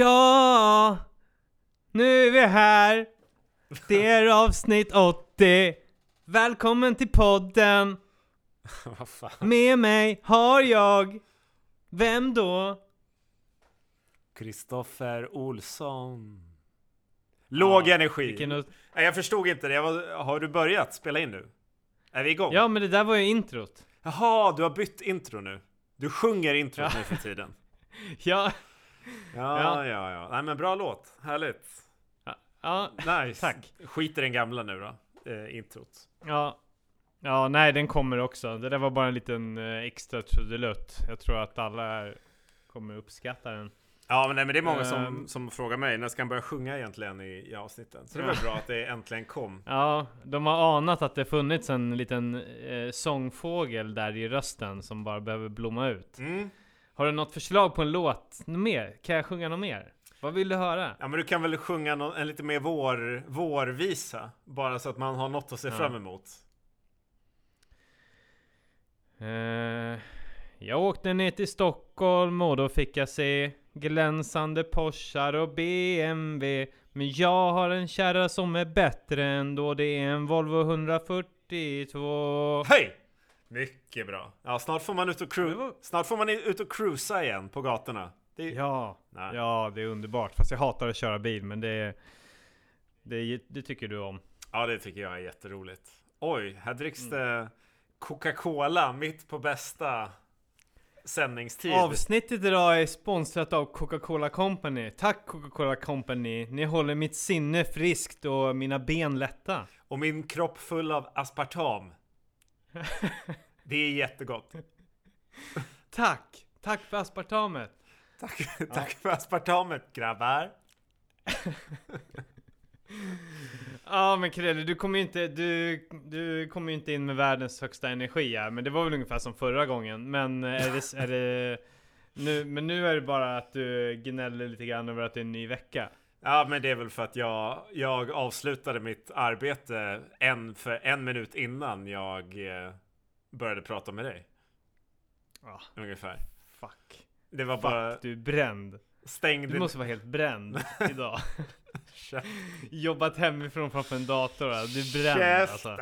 Ja, nu är vi här. Det är avsnitt 80. Välkommen till podden. Vad fan? Med mig har jag... Vem då? Kristoffer Olsson. Låg Ja, energi. vilken Nej, jag förstod inte det. Jag var, har du börjat spela in nu? Är vi igång? Ja, men det där var ju introt. Jaha, du har bytt intro nu. Du sjunger introt nu för tiden. Ja, Ja, Ja. ja, ja. Nej, men bra låt. Härligt. ja, Nice. Tack. Skit i den gamla nu då. Eh, introt. ja. Ja, nej den kommer också. Det där var bara en liten eh, extra trudelutt. Jag tror att alla kommer uppskatta den. Ja, men, nej, men det är många som, Ehm. som frågar mig. När ska han börja sjunga egentligen i, i avsnitten? Så det var Ja. bra att det äntligen kom. Ja, de har anat att det funnits en liten eh, sångfågel där i rösten som bara behöver blomma ut. Mm. Har du något förslag på en låt? Något mer? Kan jag sjunga något mer? Vad vill du höra? Ja men du kan väl sjunga nå- en lite mer vår, vårvisa? Bara så att man har något att se Ja. fram emot. Eh, jag åkte ner till Stockholm och då fick jag se glänsande Porschar och BMW. Men jag har en kärra som är bättre ändå. Det är en Volvo 142. Hej! Mycket bra. Ja, snart får man ut och, cru- snart får man ut och cruisa igen på gatorna. Är... Ja, Nej. ja det är underbart. Fast jag hatar att köra bil, men det, det, det tycker du om. ja, det tycker jag är jätteroligt. Oj, här dricks Mm. det Coca-Cola mitt på bästa sändningstid. Avsnittet idag är sponsrat av Coca-Cola Company. Tack Coca-Cola Company. Ni håller mitt sinne friskt och mina ben lätta. Och min kropp full av aspartam. Det är jättegott. Tack! Tack för aspartamet. Tack, tack för aspartamet grabbar. Ja men Krille, du kommer ju inte, du, du kommer inte in med världens högsta energi här. Men det var väl ungefär som förra gången. Men är det, är det nu, men nu är det bara att du gnäller lite grann över att det är en ny vecka. Ja, men det är väl för att jag, jag avslutade mitt arbete en, för en minut innan jag eh, började prata med dig. Ja, Ungefär. fuck. Det var bara Fuck, du är bränd. stängd. Du måste vara helt bränd idag. Jobbat hemifrån framför en dator. va? Du är bränd alltså.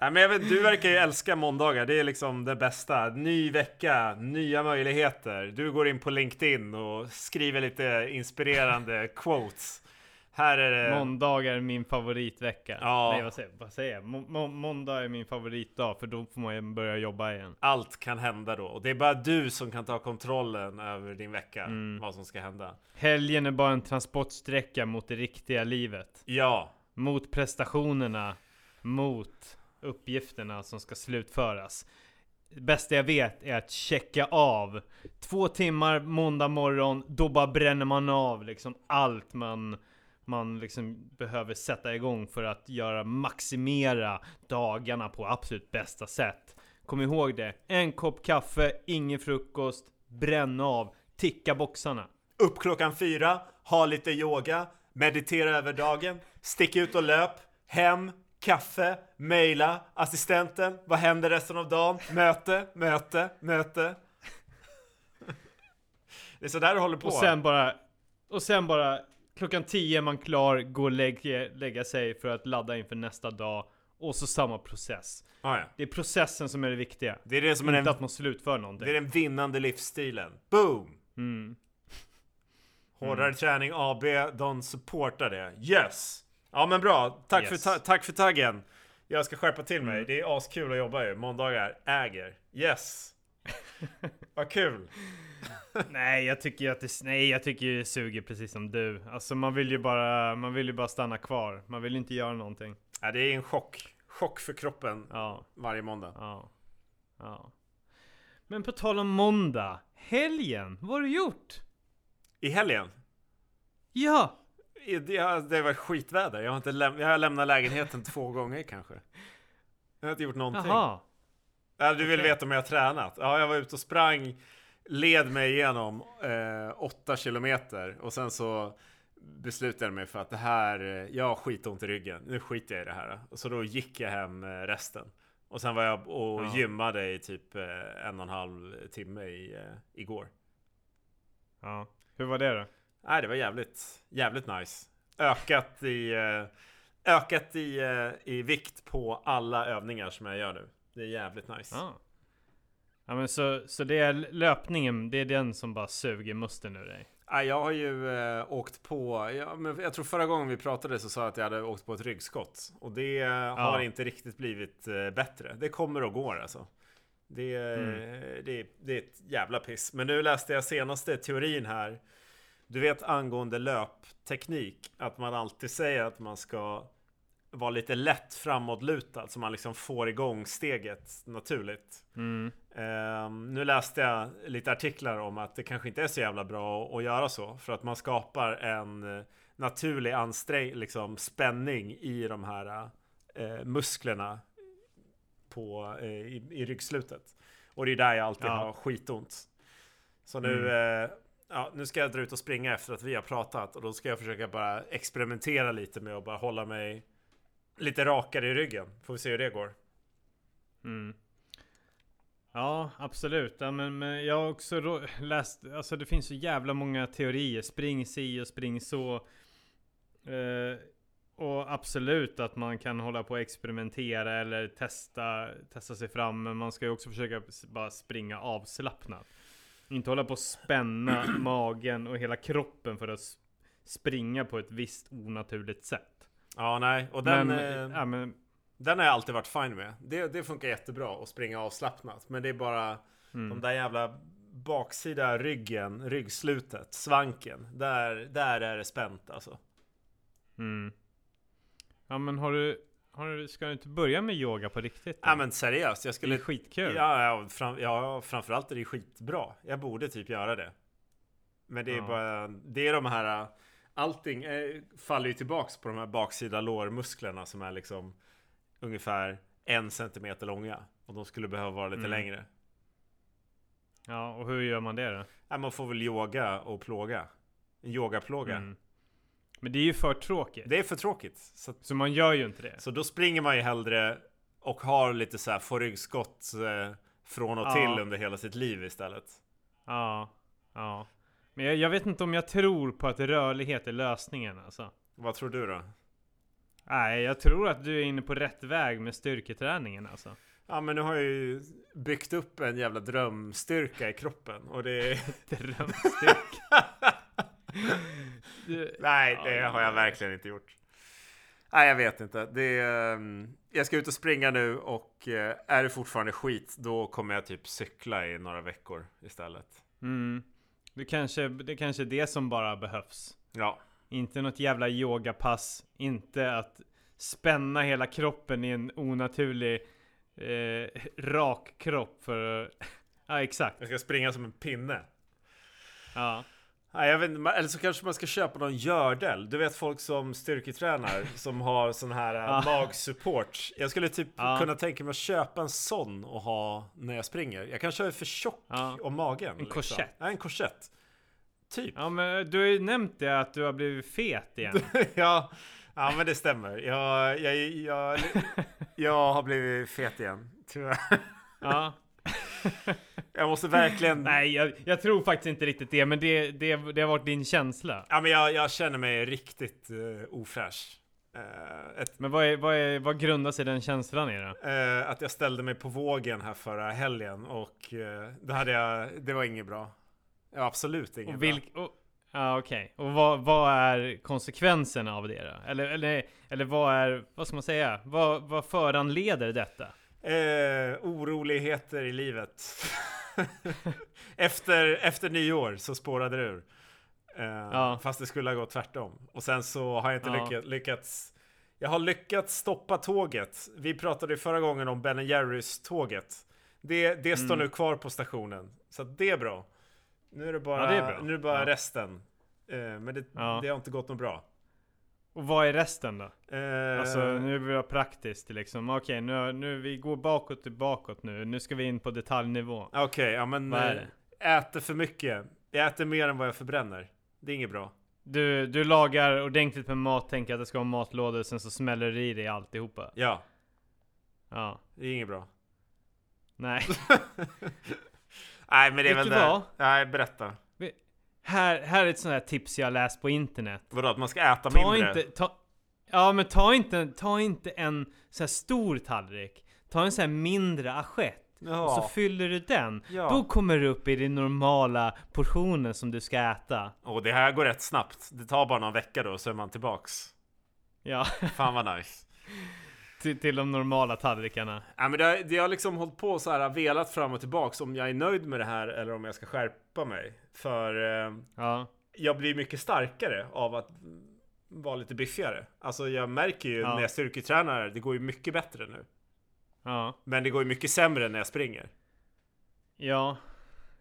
Nej, men jag vet, du verkar ju älska måndagar. Det är liksom det bästa. Ny vecka, nya möjligheter. Du går in på LinkedIn och skriver lite inspirerande quotes. Här är det... Måndag är min favoritvecka. Ja. Nej vad säger, vad säger jag? Må, må, måndag är min favoritdag för då får man börja jobba igen. Allt kan hända då. Och det är bara du som kan ta kontrollen över din vecka. Mm. Vad som ska hända. Helgen är bara en transportsträcka mot det riktiga livet. Ja, Mot prestationerna. Mot uppgifterna som ska slutföras. Det bästa jag vet är att checka av. Två timmar måndag morgon, då bara bränner man av liksom allt man man liksom behöver sätta igång för att göra maximera dagarna på absolut bästa sätt. Kom ihåg det. En kopp kaffe, ingen frukost, bränn av, ticka boxarna. upp klockan fyra, ha lite yoga, meditera över dagen, stick ut och löp, hem, kaffe, mejla, assistenten, vad händer resten av dagen? Möte, möte, möte. Det är sådär du håller på. Och sen bara Och sen bara Klockan 10 är man klar, gå och lägga, lägga sig för att ladda inför nästa dag Och så samma process ah, ja. Det är processen som är det viktiga Det är det som är Inte den, att man slutför någonting det är den vinnande livsstilen. Boom! mm. Hårdare träning AB, de supportar det. Yes! Ja men bra, tack, Yes. för, ta- tack för taggen. Jag ska skärpa till mig. Mm. Det är askul att jobba ju. Måndagar äger. Yes! Vad kul! Nej jag tycker ju att det, nej jag tycker det suger precis som du Alltså man vill ju bara, man vill ju bara stanna kvar Man vill inte göra någonting Ja, det är en chock. Chock för kroppen Ja, varje måndag. ja, ja Men på tal om måndag Helgen, vad har du gjort? I helgen? Ja! Det har, det har varit skitväder. Jag har, inte läm- jag har lämnat lägenheten två gånger kanske. Jag har inte gjort någonting. Jaha Ja, du vill Okej. veta om jag har tränat? Ja, jag var ute och sprang, led mig igenom eh, åtta kilometer och sen så beslutade jag mig för att det här, eh, jag har skitont i ryggen, nu skiter jag i det här. Så då gick jag hem eh, resten. Och sen var jag och Ja. gymmade i typ eh, en och en halv timme i, igår. Ja. Hur var det då? Nej, det var jävligt, jävligt nice. Ökat i, eh, ökat i, eh, i vikt på alla övningar som jag gör nu. Det är jävligt nice. Ja. Ja men så, så det är löpningen, det är den som bara suger musten ur dig? Ja, jag har ju eh, åkt på, ja, men jag tror förra gången vi pratade så sa jag att jag hade åkt på ett ryggskott. Och det eh, har inte riktigt blivit eh, bättre. Det kommer och går alltså. Det, Mm. det, det är ett jävla piss. Men nu läste jag senaste teorin här. Du vet angående löpteknik. Att man alltid säger att man ska vara lite lätt framåtlutad. Så man liksom får igång steget naturligt. Mm. Ehm, nu läste jag lite artiklar om att det kanske inte är så jävla bra att, göra så. För att man skapar en eh, naturlig ansträng, liksom spänning i de här eh, musklerna på, eh, i, i ryggslutet. Och det är där jag alltid Ja. har skitont. Så nu, Mm. eh, ja, nu ska jag dra ut och springa efter att vi har pratat. Och då ska jag försöka bara experimentera lite med att bara hålla mig lite rakare i ryggen. Får vi se hur det går. Mm. Ja, absolut. Ja, men, men jag har också läst, alltså det finns så jävla många teorier. Spring si och spring så. Eh, och absolut att man kan hålla på och experimentera eller testa, testa sig fram. Men man ska ju också försöka bara springa avslappnat. Inte hålla på och spänna magen och hela kroppen för att springa på ett visst onaturligt sätt. Ja, nej. Och den... men, eh, ja, men, Den har jag alltid varit fine med. Det, det funkar jättebra att springa avslappnat. Men det är bara mm. de där jävla baksida ryggen, ryggslutet, svanken. Där, där är det spänt alltså. Mm. Ja men har du, har ska du inte börja med yoga på riktigt? då? Ja men seriöst, jag det är skulle... skitkul. Ja, ja, fram, ja, framförallt är det skitbra. Jag borde typ göra det. Men det är Ja. bara... Det är de här... Allting eh, faller ju tillbaks på de här baksida lårmusklerna som är liksom ungefär en centimeter långa. Och de skulle behöva vara lite Mm. längre. Ja, och hur gör man det då? Ja, man får väl yoga och plåga. En yogaplåga. Mm. Men det är ju för tråkigt. Det är för tråkigt. Så, Så man gör ju inte det. så då springer man ju hellre och har lite så här får ryggskott eh, från och Ja. till under hela sitt liv istället. Ja, ja. Men jag, jag vet inte om jag tror på att rörlighet är lösningen alltså. Vad tror du då? Nej, jag tror att du är inne på rätt väg med styrketräningen alltså. Ja men nu har jag ju byggt upp en jävla drömstyrka i kroppen och det är... Drömstyrka. Du- Nej det har jag verkligen inte gjort. Nej jag vet inte. Det är, ehm, jag ska ut och springa nu och eh, är det fortfarande skit då kommer jag typ cykla i några veckor istället. Mm. Det kanske, det kanske är det som bara behövs. Ja. Inte något jävla yogapass. Inte att spänna hela kroppen i en onaturlig eh, rak kropp för Ja exakt. Jag ska springa som en pinne. Ja. Nej, jag vet inte, eller så kanske man ska köpa någon gördel. Du vet folk som styrketränar som har sån här Ja. magsupport. Jag skulle typ Ja. kunna tänka mig att köpa en sån och ha när jag springer. Jag kanske är för tjock Ja. om magen. En korsett. Ja, en korsett. Typ. ja men du har ju nämnt det att du har blivit fet igen. ja, ja, men det stämmer. Jag, jag, jag, jag har blivit fet igen. Tyvärr. Ja. Jag måste verkligen... Nej jag, jag tror faktiskt inte riktigt det men det, det, det har varit din känsla. Ja, men jag, jag känner mig riktigt uh, ofräsch. Eh, ett Men vad, är, vad, är, vad grundar sig den känslan i då? Eh, att jag ställde mig på vågen här förra helgen och eh, då hade jag, det var inget bra. Ja, absolut inget Och bra. vilk, och, ja okej. Och vad, vad är konsekvenserna av det då? Eller, eller, eller vad är, vad ska man säga? Vad, vad föranleder detta? Eh, oroligheter i livet. efter, efter nyår så spårade det ur. Eh, Ja. Fast det skulle ha gått tvärtom. Och sen så har jag inte Ja. lyckats, lyckats Jag har lyckats stoppa tåget. Vi pratade förra gången om Ben Jerrys tåget. Det, det står Mm. nu kvar på stationen. Så det är bra. Nu är det bara, Ja, är. Nu är bara resten. Eh, men det, det har inte gått något bra. Och vad är resten då? Eh, Alltså nu vill jag praktiskt liksom. Okej, nu, nu vi går bakåt till bakåt nu. Nu ska vi in på detaljnivå. Okej, ja men eh, äter för mycket. Jag äter mer än vad jag förbränner. Det är inget bra. Du, du lagar ordentligt med mat, tänker att det ska vara matlådor, sen så smäller det i dig alltihopa. Ja, Ja. det är inget bra. Nej. Nej, men det är Vet väl det. vad? Nej, berätta. Här, här är ett sånt här tips jag läst på internet. Vadå, att man ska äta Ta mindre? inte, ta, ja men ta inte, ta inte en så här stor tallrik. Ta en så här mindre assiett. Ja. Och så fyller du den. Ja. Då kommer du upp i din normala portionen som du ska äta. Och det här går rätt snabbt. Det tar bara någon vecka då så är man tillbaks. Ja, Fan vad nice. till, till de normala tallrikarna. Ja, men det, har- det har liksom hållit på så här velat fram och tillbaks om jag är nöjd med det här eller om jag ska skärpa mig. För eh, Ja. jag blir mycket starkare av att vara lite biffigare. Alltså jag märker ju Ja. när jag styrketränar, det går ju mycket bättre nu. Ja. Men det går ju mycket sämre när jag springer. Ja.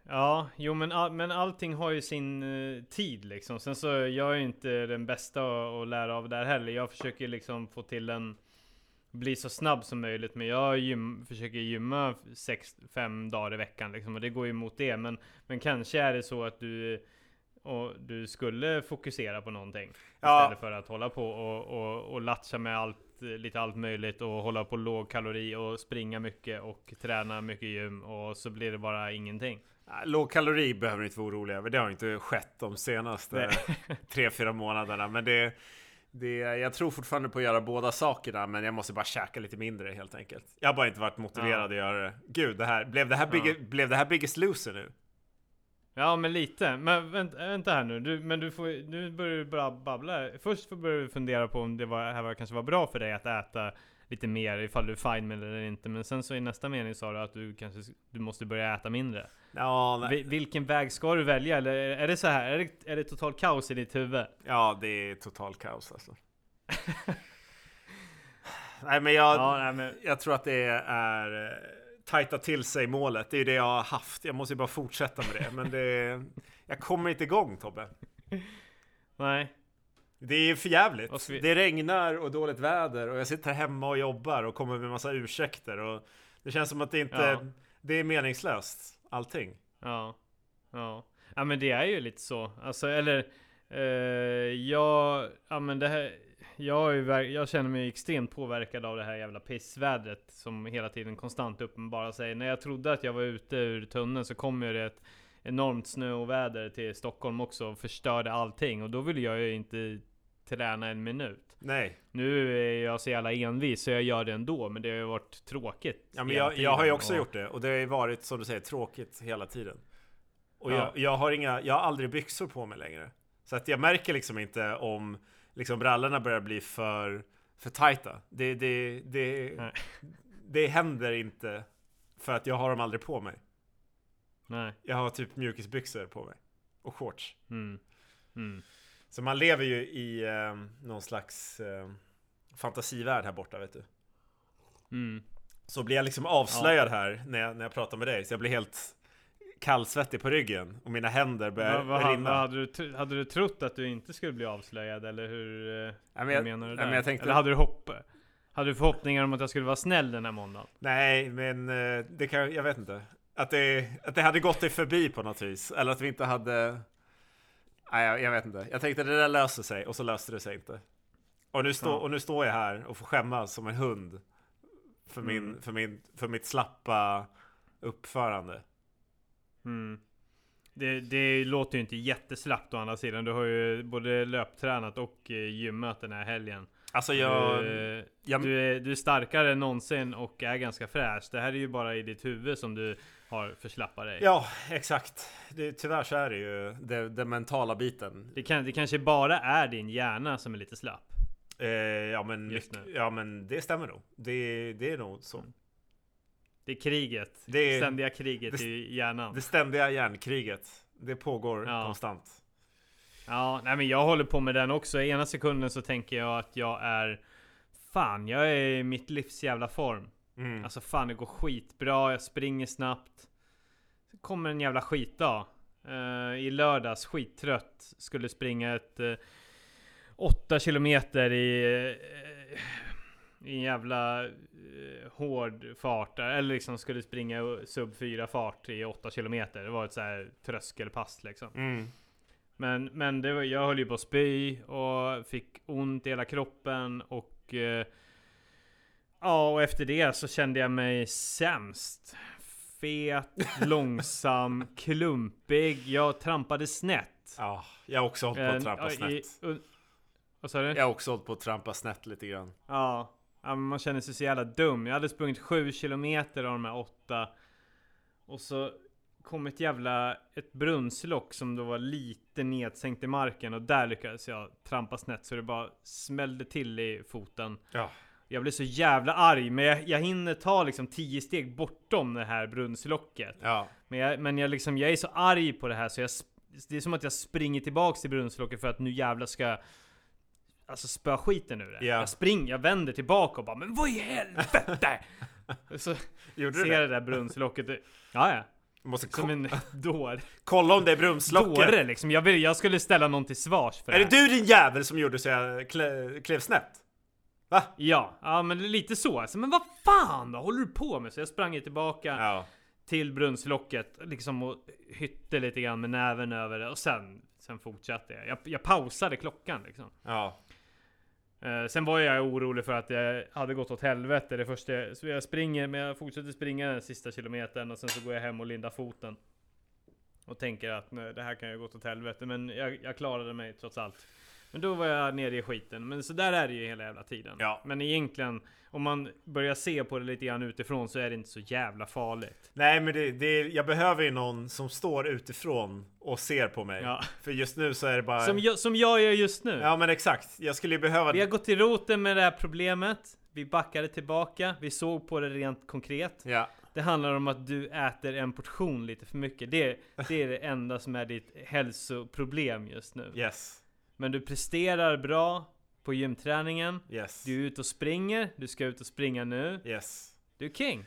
Ja, jo men, all, men allting har ju sin eh, tid liksom. Sen så jag är ju inte den bästa att, att lära av där heller. Jag försöker liksom få till en bli så snabb som möjligt. Men jag gym, försöker gymma sex, fem dagar i veckan liksom. Och det går ju emot det. Men, men kanske är det så att du och du skulle fokusera på någonting. Ja. Istället för att hålla på och, och, och latcha med allt, lite allt möjligt och hålla på låg kalori och springa mycket och träna mycket gym och så blir det bara ingenting. Ja, Låg kalori behöver ni inte vara oroliga över. Det har inte skett de senaste tre, fyra månaderna. Men det, det, jag tror fortfarande på att göra båda sakerna. Men jag måste bara käka lite mindre helt enkelt. Jag har bara inte varit motiverad Ja. att göra det. Gud, det här, blev, det här big, blev det här Biggest Loser nu? Ja men lite. Men vänta, vänta här nu. Du, men du får, nu börjar du bara babbla. Först börjar du fundera på om det var, här var, kanske var bra för dig att äta lite mer ifall du är fine med det eller inte. Men sen så i nästa mening sa du att du kanske du måste börja äta mindre. Ja, nej. Vi- Vilken väg ska du välja? Eller är det så här? Är det, är det total kaos i ditt huvud? ja det är total kaos alltså. nej, men jag, Ja, nej, men, jag tror att det är eh, tajta till sig målet. Det är det jag har haft. Jag måste ju bara fortsätta med det. Men det, jag kommer inte igång Tobbe. nej. Det är för jävligt. Vi- Det regnar och dåligt väder och jag sitter hemma och jobbar och kommer med massa ursäkter och det känns som att det inte Ja. det är meningslöst allting. Ja. Ja. Ja men det är ju lite så. Alltså eller eh, jag, ja men det här jag, är jag känner mig extremt påverkad av det här jävla pissvädret som hela tiden konstant uppenbarar sig. När jag trodde att jag var ute ur tunneln så kom ju det ett enormt snöoväder till Stockholm också och förstörde allting. Och då ville jag ju inte träna en minut. Nej, Nu är jag så jävla envis så jag gör det ändå. Men det har ju varit tråkigt. ja, men jag, jag har ju också och- gjort det och det har ju varit som du säger tråkigt hela tiden. Och Ja. jag, jag har inga, jag har aldrig byxor på mig längre. Så att jag märker liksom inte om liksom brallorna börjar bli för, för tajta. Det, det, det, Nej. det händer inte för att jag har dem aldrig på mig. Nej. Jag har typ mjukisbyxor på mig. Och shorts. Mm. Mm. Så man lever ju i eh, någon slags eh, fantasivärld här borta vet du. Mm. Så blir jag liksom avslöjad här när jag, när jag pratar med dig. Så jag blir helt kallsvettig på ryggen. Och mina händer börjar Vad, vad, rinna. vad hade, du, hade du trott att du inte skulle bli avslöjad eller hur? eh, Nej, men jag, menar du nej, där? men jag tänkte, Eller hade du hopp? Hade du förhoppningar om att jag skulle vara snäll den här måndagen? Nej, men eh, det kan jag vet inte. Att det, att det hade gått dig förbi på något vis. Eller att vi inte hade... Nej, jag, jag vet inte. Jag tänkte det där löser sig och så löste det sig inte. Och nu, stå, och nu står jag här och får skämmas som en hund. För, min, Mm. för, min, för mitt slappa uppförande. Mm. Det, det låter ju inte jätteslappt å andra sidan. Du har ju både löptränat och eh, gymmat den här helgen. Alltså jag... du, jag du, är, du är starkare än någonsin och är ganska fräsch. Det här är ju bara i ditt huvud som du har förslappat dig. ja, exakt. Det, tyvärr så är det ju den mentala biten. Det, kan, det kanske bara är din hjärna som är lite slapp. Eh, ja, men, Just nu. ja, men det stämmer nog. Det, det är nog så. Det är kriget. Det är- ständiga kriget det- i hjärnan. Det ständiga hjärnkriget. Det pågår Ja. konstant. Ja, nej men jag håller på med den också. I ena sekunden så tänker jag att jag är Fan, jag är i mitt livs jävla form. Mm. Alltså fan, det går skitbra. Jag springer snabbt. Så kommer en jävla skitdag. Uh, I lördags, skittrött. Skulle springa ett uh, 8 kilometer i, eh, i en jävla eh, hård fart. Eller liksom skulle springa sub 4 fart i 8 kilometer. Det var ett så här tröskelpass liksom. Mm. Men, men det var, jag höll ju på att spy och fick ont i hela kroppen och eh, Ja, och efter det så kände jag mig sämst. Fet, långsam, klumpig. Jag trampade snett. Ja, jag har också hållit på Eh, att trampa ja, i- snett. Vad sa du? Jag har också hållit på att trampa snett lite grann. Ja. ja man känner sig så jävla dum. Jag hade sprungit 7 kilometer av de här åtta. Och så kom ett jävla ett brunnslock som då var lite nedsänkt i marken och där lyckades jag trampa snett så det bara smällde till i foten. Ja. Jag blev så jävla arg men jag, jag hinner ta liksom 10 steg bortom det här brunnslocket. Ja. Men jag, men jag liksom, jag är så arg på det här så jag, det är som att jag springer tillbaks till brunnslocket för att nu jävlar ska Alltså spöa skiten ur det. Ja. Jag springer, jag vänder tillbaka och bara Men vad i helvete! så Gjorde ser du jag det? det där brunnslocket. Ja, ja. Du måste Som en dår. kolla om det är brunnslocket. Dåre liksom. Jag, vill, jag skulle ställa någon till svars för Är det det här. du din jävel som gjorde så jag klev snett? Va? Ja, ja men lite så. Alltså, men vad fan då? håller du på med? Så jag sprang ju tillbaka Ja. till brunnslocket liksom och hytte lite grann med näven över det och sen Sen fortsatte jag. Jag, jag pausade klockan liksom. Ja. Eh, sen var jag orolig för att jag hade gått åt helvete det första jag, Så jag springer, men jag fortsätter springa den sista kilometern och sen så går jag hem och lindar foten. Och tänker att nej, det här kan ju gått åt helvete. Men jag, jag klarade mig trots allt. Men då var jag nere i skiten. Men så där är det ju hela jävla tiden. Ja. Men egentligen, om man börjar se på det lite grann utifrån så är det inte så jävla farligt. Nej men det, det, jag behöver ju någon som står utifrån och ser på mig. Ja. För just nu så är det bara... Som jag, som jag gör just nu. Ja men exakt. Jag skulle ju behöva... Vi har gått till roten med det här problemet. Vi backade tillbaka. Vi såg på det rent konkret. Ja. Det handlar om att du äter en portion lite för mycket. Det, det är det enda som är ditt hälsoproblem just nu. Yes. Men du presterar bra på gymträningen. Yes. Du är ute och springer. Du ska ut och springa nu. Yes. Du är king.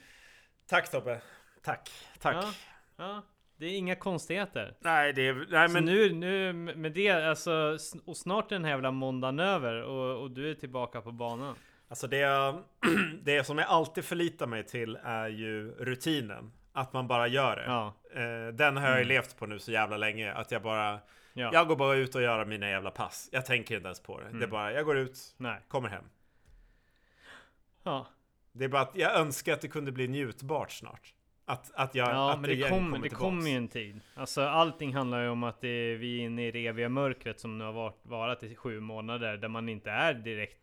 Tack Tobbe. Tack. Tack. Ja, ja. Det är inga konstigheter. Nej det är... Nej Så men... nu, nu med det, alltså, och snart är den här jävla måndagen över och, och du är tillbaka på banan. Alltså det, det som jag alltid förlitar mig till är ju rutinen. Att man bara gör det. Ja, Eh, Den har jag ju Mm. levt på nu så jävla länge. Att jag bara... ja. Jag går bara ut och gör mina jävla pass. Jag tänker inte ens på det. Det är Mm. bara, jag går ut, Nej. kommer hem. Ja, Det är bara att jag önskar att det kunde bli njutbart snart. Att, att jag... ja att men det, igen kommer, det kommer ju en tid. Alltså allting handlar ju om att det är, vi är inne i det eviga mörkret som nu har varit, varit i sju månader. Där man inte är direkt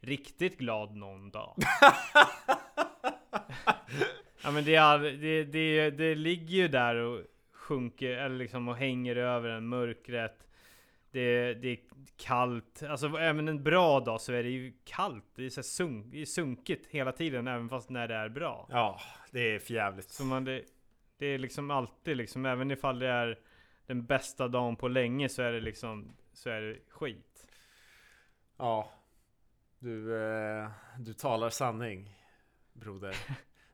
riktigt glad någon dag. ja men det, är, det, det, det ligger ju där och sjunker, eller liksom och hänger över en mörkret. Det, det är kallt, alltså även en bra dag så är det ju kallt. Det är, så sunk, det är sunkigt hela tiden även fast när det är bra. Ja, det är förjävligt. Så man, det, det är liksom alltid liksom, även ifall det är den bästa dagen på länge så är det liksom, så är det skit. Ja. Du, eh, du talar sanning, broder.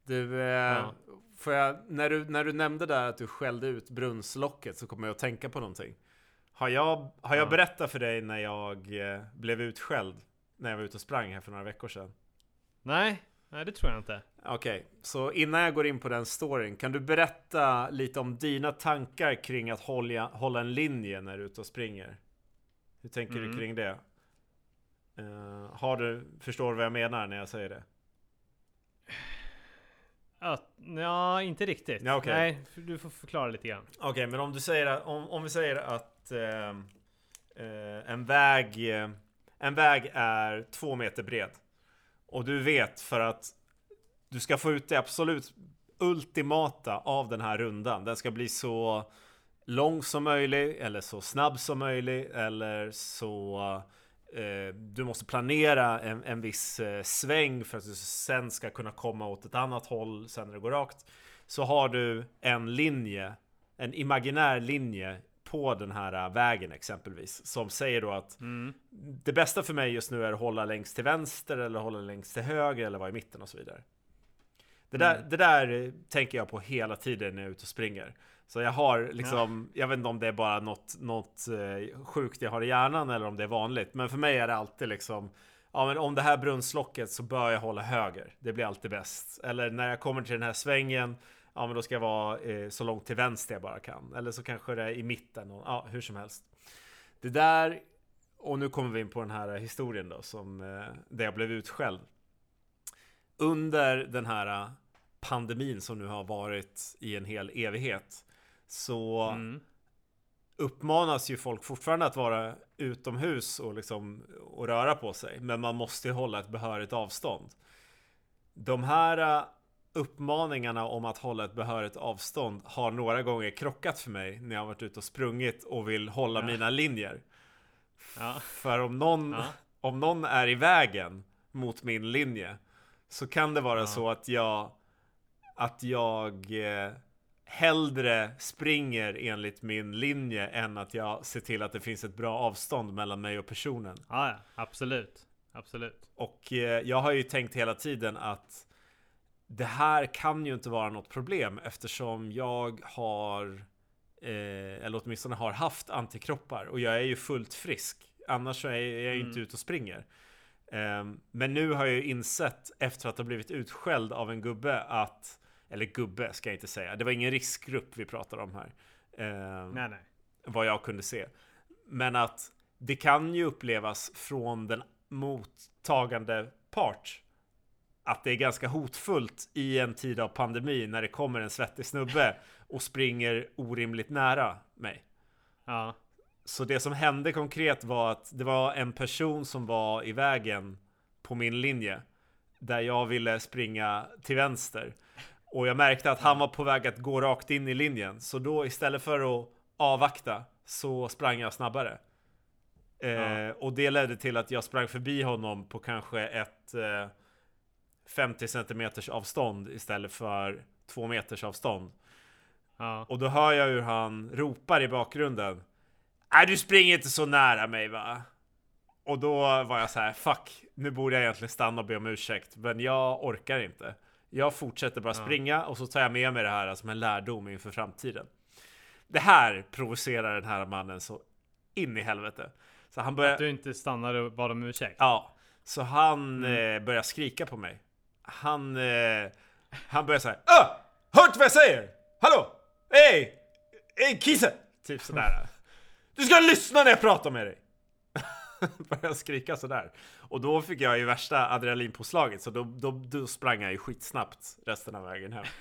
Du, eh, Ja. Får jag, när, du, när du nämnde där att du skällde ut brunnslocket så kommer jag att tänka på någonting. Har jag, har jag Ja. berättat för dig när jag eh, blev utskälld när jag var ute och sprang här för några veckor sedan? Nej, nej det tror jag inte. Okej, så innan jag går in på den storyn, kan du berätta lite om dina tankar kring att hålla, hålla en linje när du är ute och springer? Hur tänker du Mm. kring det? Eh, har du, förstår du vad jag menar när jag säger det? Att, ja, inte riktigt. Ja, okej. Nej, du får förklara lite grann. Okej, men om du säger att, om, om vi säger att eh, eh, en väg eh, En väg är två meter bred Och du vet för att Du ska få ut det absolut ultimata av den här rundan Den ska bli så lång som möjligt eller så snabb som möjligt eller så Du måste planera en, en viss eh, sväng för att du sen ska kunna komma åt ett annat håll sen när det går rakt Så har du en linje En imaginär linje på den här äh, vägen exempelvis Som säger då att Mm. det bästa för mig just nu är att hålla längst till vänster eller hålla längst till höger eller vara i mitten och så vidare. Det där, Mm. det där eh, tänker jag på hela tiden när jag är ute och springer. Så jag har liksom, jag vet inte om det är bara något, något eh, sjukt jag har i hjärnan eller om det är vanligt. Men för mig är det alltid liksom, ja men om det här brunnslocket så bör jag hålla höger. Det blir alltid bäst. Eller när jag kommer till den här svängen, ja men då ska jag vara eh, så långt till vänster jag bara kan. Eller så kanske det är i mitten, och, ja hur som helst. Det där och nu kommer vi in på den här historien då som eh, där jag blev utskälld. Under den här eh, pandemin som nu har varit i en hel evighet så Mm. uppmanas ju folk fortfarande att vara utomhus och liksom och röra på sig. Men man måste ju hålla ett behörigt avstånd. De här uh, uppmaningarna om att hålla ett behörigt avstånd har några gånger krockat för mig när jag varit ute och sprungit och vill hålla Ja. mina linjer. Ja. För om någon, Ja. om någon är i vägen mot min linje så kan det vara så att jag att jag eh, hellre springer enligt min linje än att jag ser till att det finns ett bra avstånd mellan mig och personen. Ja, ja, absolut. Absolut. Och eh, jag har ju tänkt hela tiden att det här kan ju inte vara något problem eftersom jag har eh, eller åtminstone har haft antikroppar och jag är ju fullt frisk. Annars så är jag ju inte Mm. ute och springer. Ehm, men nu har jag ju insett efter att ha blivit utskälld av en gubbe att eller gubbe ska jag inte säga. Det var ingen riskgrupp vi pratar om här. Ehm, Nej, nej. vad jag kunde se. Men att det kan ju upplevas från den mottagande part att det är ganska hotfullt i en tid av pandemi när det kommer en svettig snubbe och springer orimligt nära mig. Ja. Så det som hände konkret var att det var en person som var i vägen på min linje där jag ville springa till vänster. Och jag märkte att han var på väg att gå rakt in i linjen. Så då istället för att avvakta så sprang jag snabbare. Eh, Ja. och det ledde till att jag sprang förbi honom på kanske ett eh, 50 centimeters avstånd istället för 2 meters avstånd. Ja. Och då hör jag hur han ropar i bakgrunden. Nej, du springer inte så nära mig va? Och då var jag så här, fuck, nu borde jag egentligen stanna och be om ursäkt, men jag orkar inte. Jag fortsätter bara springa och så tar jag med mig det här som en lärdom inför framtiden. Det här provocerar den här mannen så in i helvete. Så han börjar... Att du inte stannade och bad om ursäkt. Ja, så han Mm. eh, börjar skrika på mig. Han, eh, han börjar säga Öh! Hör inte vad jag säger? Hallå! Hej! Hej kisse! Typ sådär. Du ska lyssna när jag pratar med dig! börjar skrika sådär. Och då fick jag ju värsta adrenalinpåslaget så då, då, då sprang jag ju skitsnabbt resten av vägen hem.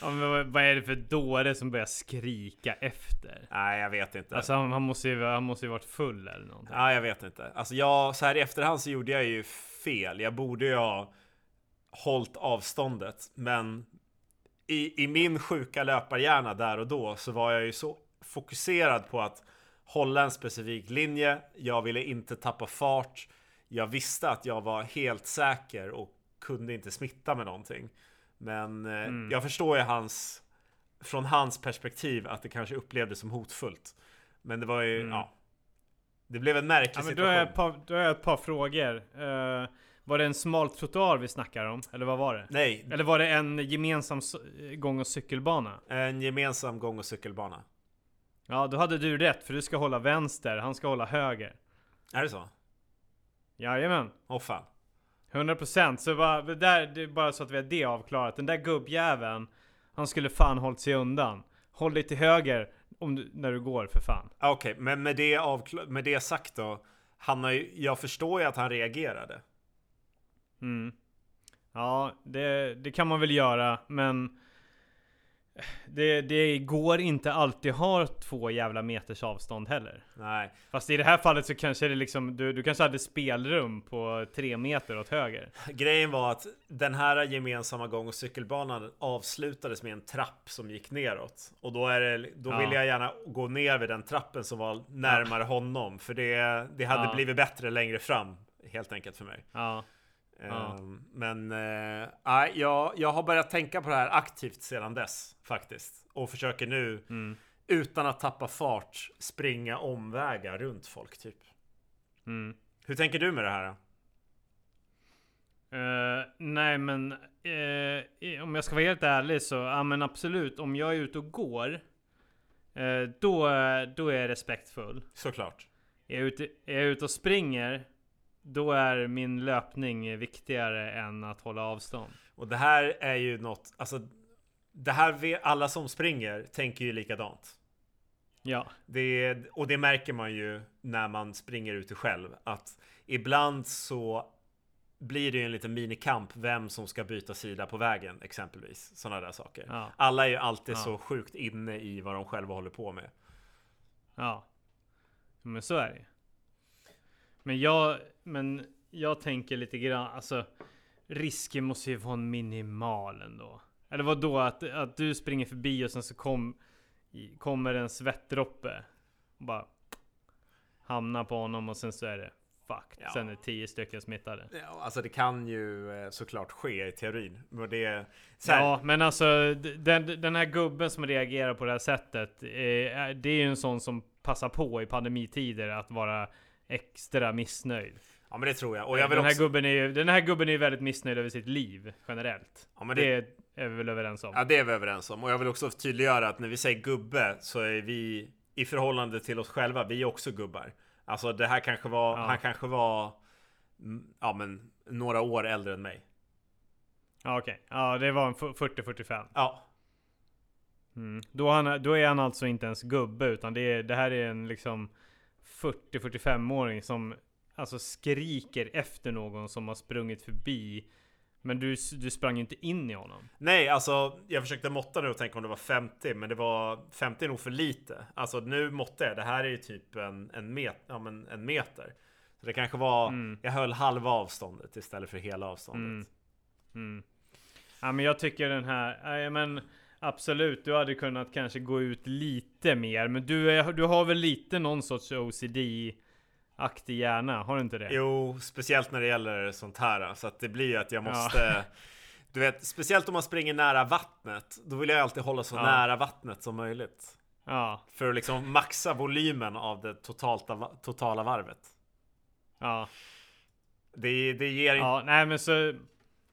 Ja, men vad, är det för dåre som börjar skrika efter? Nej, jag vet inte. Alltså han, han, måste ju, han måste ju varit full eller någonting. Ja, jag vet inte. Alltså jag, så här i efterhand så gjorde jag ju fel. Jag borde ju ha hållit avståndet. Men i, i min sjuka löparhjärna där och då så var jag ju så fokuserad på att hålla en specifik linje. Jag ville inte tappa fart. Jag visste att jag var helt säker och kunde inte smitta med någonting. Men eh, Mm. jag förstår ju hans från hans perspektiv att det kanske upplevdes som hotfullt. Men det var ju, Mm. ja. Det blev en märklig Ja, men då, situation. har jag ett par, då har jag ett par frågor. Eh, var det en smal trottoar vi snackar om? Eller vad var det? Nej, Eller var det en gemensam gång och cykelbana? en gemensam gång och cykelbana. Ja, då hade du rätt för du ska hålla vänster, han ska hålla höger. Är det så? Jajamän. Åh fan. 100% så bara, det där, det är bara så att vi har det avklarat. Den där gubbjäveln, han skulle fan hållit sig undan. Håll dig till höger om du, när du går för fan. Ah, Okej, men med det, avkla- med det sagt då. Han har ju, jag förstår ju att han reagerade. Mm. Ja, det, det kan man väl göra, men det, det går inte alltid ha två jävla meters avstånd heller. Nej, Fast i det här fallet så kanske det liksom, du, du kanske hade spelrum på tre meter åt höger. grejen var att den här gemensamma gång och cykelbanan avslutades med en trapp som gick neråt. Och då, är det, då Ja. ville jag gärna gå ner vid den trappen som var närmare honom. För det, det hade Ja. blivit bättre längre fram. Helt enkelt för mig. Ja. Ja. Ehm, Men nej, jag, jag har börjat tänka på det här aktivt sedan dess faktiskt. Och försöker nu Mm. utan att tappa fart springa omvägar runt folk typ. Mm. Hur tänker du med det här? Eh, nej men i- om jag ska vara helt ärlig så, ja men absolut. Om jag är ute och går, eh, då, då är jag respektfull. Såklart. Är jag, ute, är jag ute och springer, då är min löpning viktigare än att hålla avstånd. Och det här är ju något, alltså det här, alla som springer tänker ju likadant. Ja, Det, och det märker man ju när man springer ute själv. Att ibland så blir det ju en liten minikamp vem som ska byta sida på vägen exempelvis. Sådana där saker. Ja. Alla är ju alltid Ja. så sjukt inne i vad de själva håller på med. Ja. Men så är det. Men jag, men jag tänker lite grann, alltså risken måste ju vara minimal ändå. Eller vad då att, att du springer förbi och sen så kom, kommer en svettdroppe och bara hamnar på honom och sen så är det fuck. Ja. Sen är tio stycken smittade. Ja, alltså det kan ju eh, såklart ske i teorin. Men det så här, Ja, men alltså den, den här gubben som reagerar på det här sättet. Eh, det är ju en sån som passar på i pandemitider att vara extra missnöjd. ja, men det tror jag. Och jag vill den, här också, gubben är ju, den här gubben är ju väldigt missnöjd över sitt liv generellt. ja, men det... det, är vi väl överens om? ja, det är vi överens om. Och jag vill också tydliggöra att när vi säger gubbe så är vi i förhållande till oss själva. Vi är också gubbar. Alltså det här kanske var, Ja. han kanske var, mm, ja men några år äldre än mig. Ja, okej. Ja, det var en fu- 40-45. Ja, Mm. Då, han, då är han alltså inte ens gubbe, utan det, är, det här är en liksom 40-45-åring som alltså skriker efter någon som har sprungit förbi. Men du, du sprang ju inte in i honom. Nej, alltså jag försökte måtta nu och tänka om det var 50, men det var 50 är nog för lite. Alltså nu måtte jag. Det här är ju typ en, en, met, ja, men en meter. Så det kanske var, Mm. jag höll halva avståndet istället för hela avståndet. Mm. Mm. Ja men jag tycker den här, nej men absolut du hade kunnat kanske gå ut lite mer. Men du, är, du har väl lite någon sorts OCD-aktig hjärna, har du inte det? Jo, speciellt när det gäller sånt här. Så att det blir ju att jag Ja. måste... Du vet, speciellt om man springer nära vattnet. Då vill jag alltid hålla så Ja. nära vattnet som möjligt. Ja, För att liksom maxa volymen av det totala, totala varvet. ja, Det, det ger inte... ja, nej men så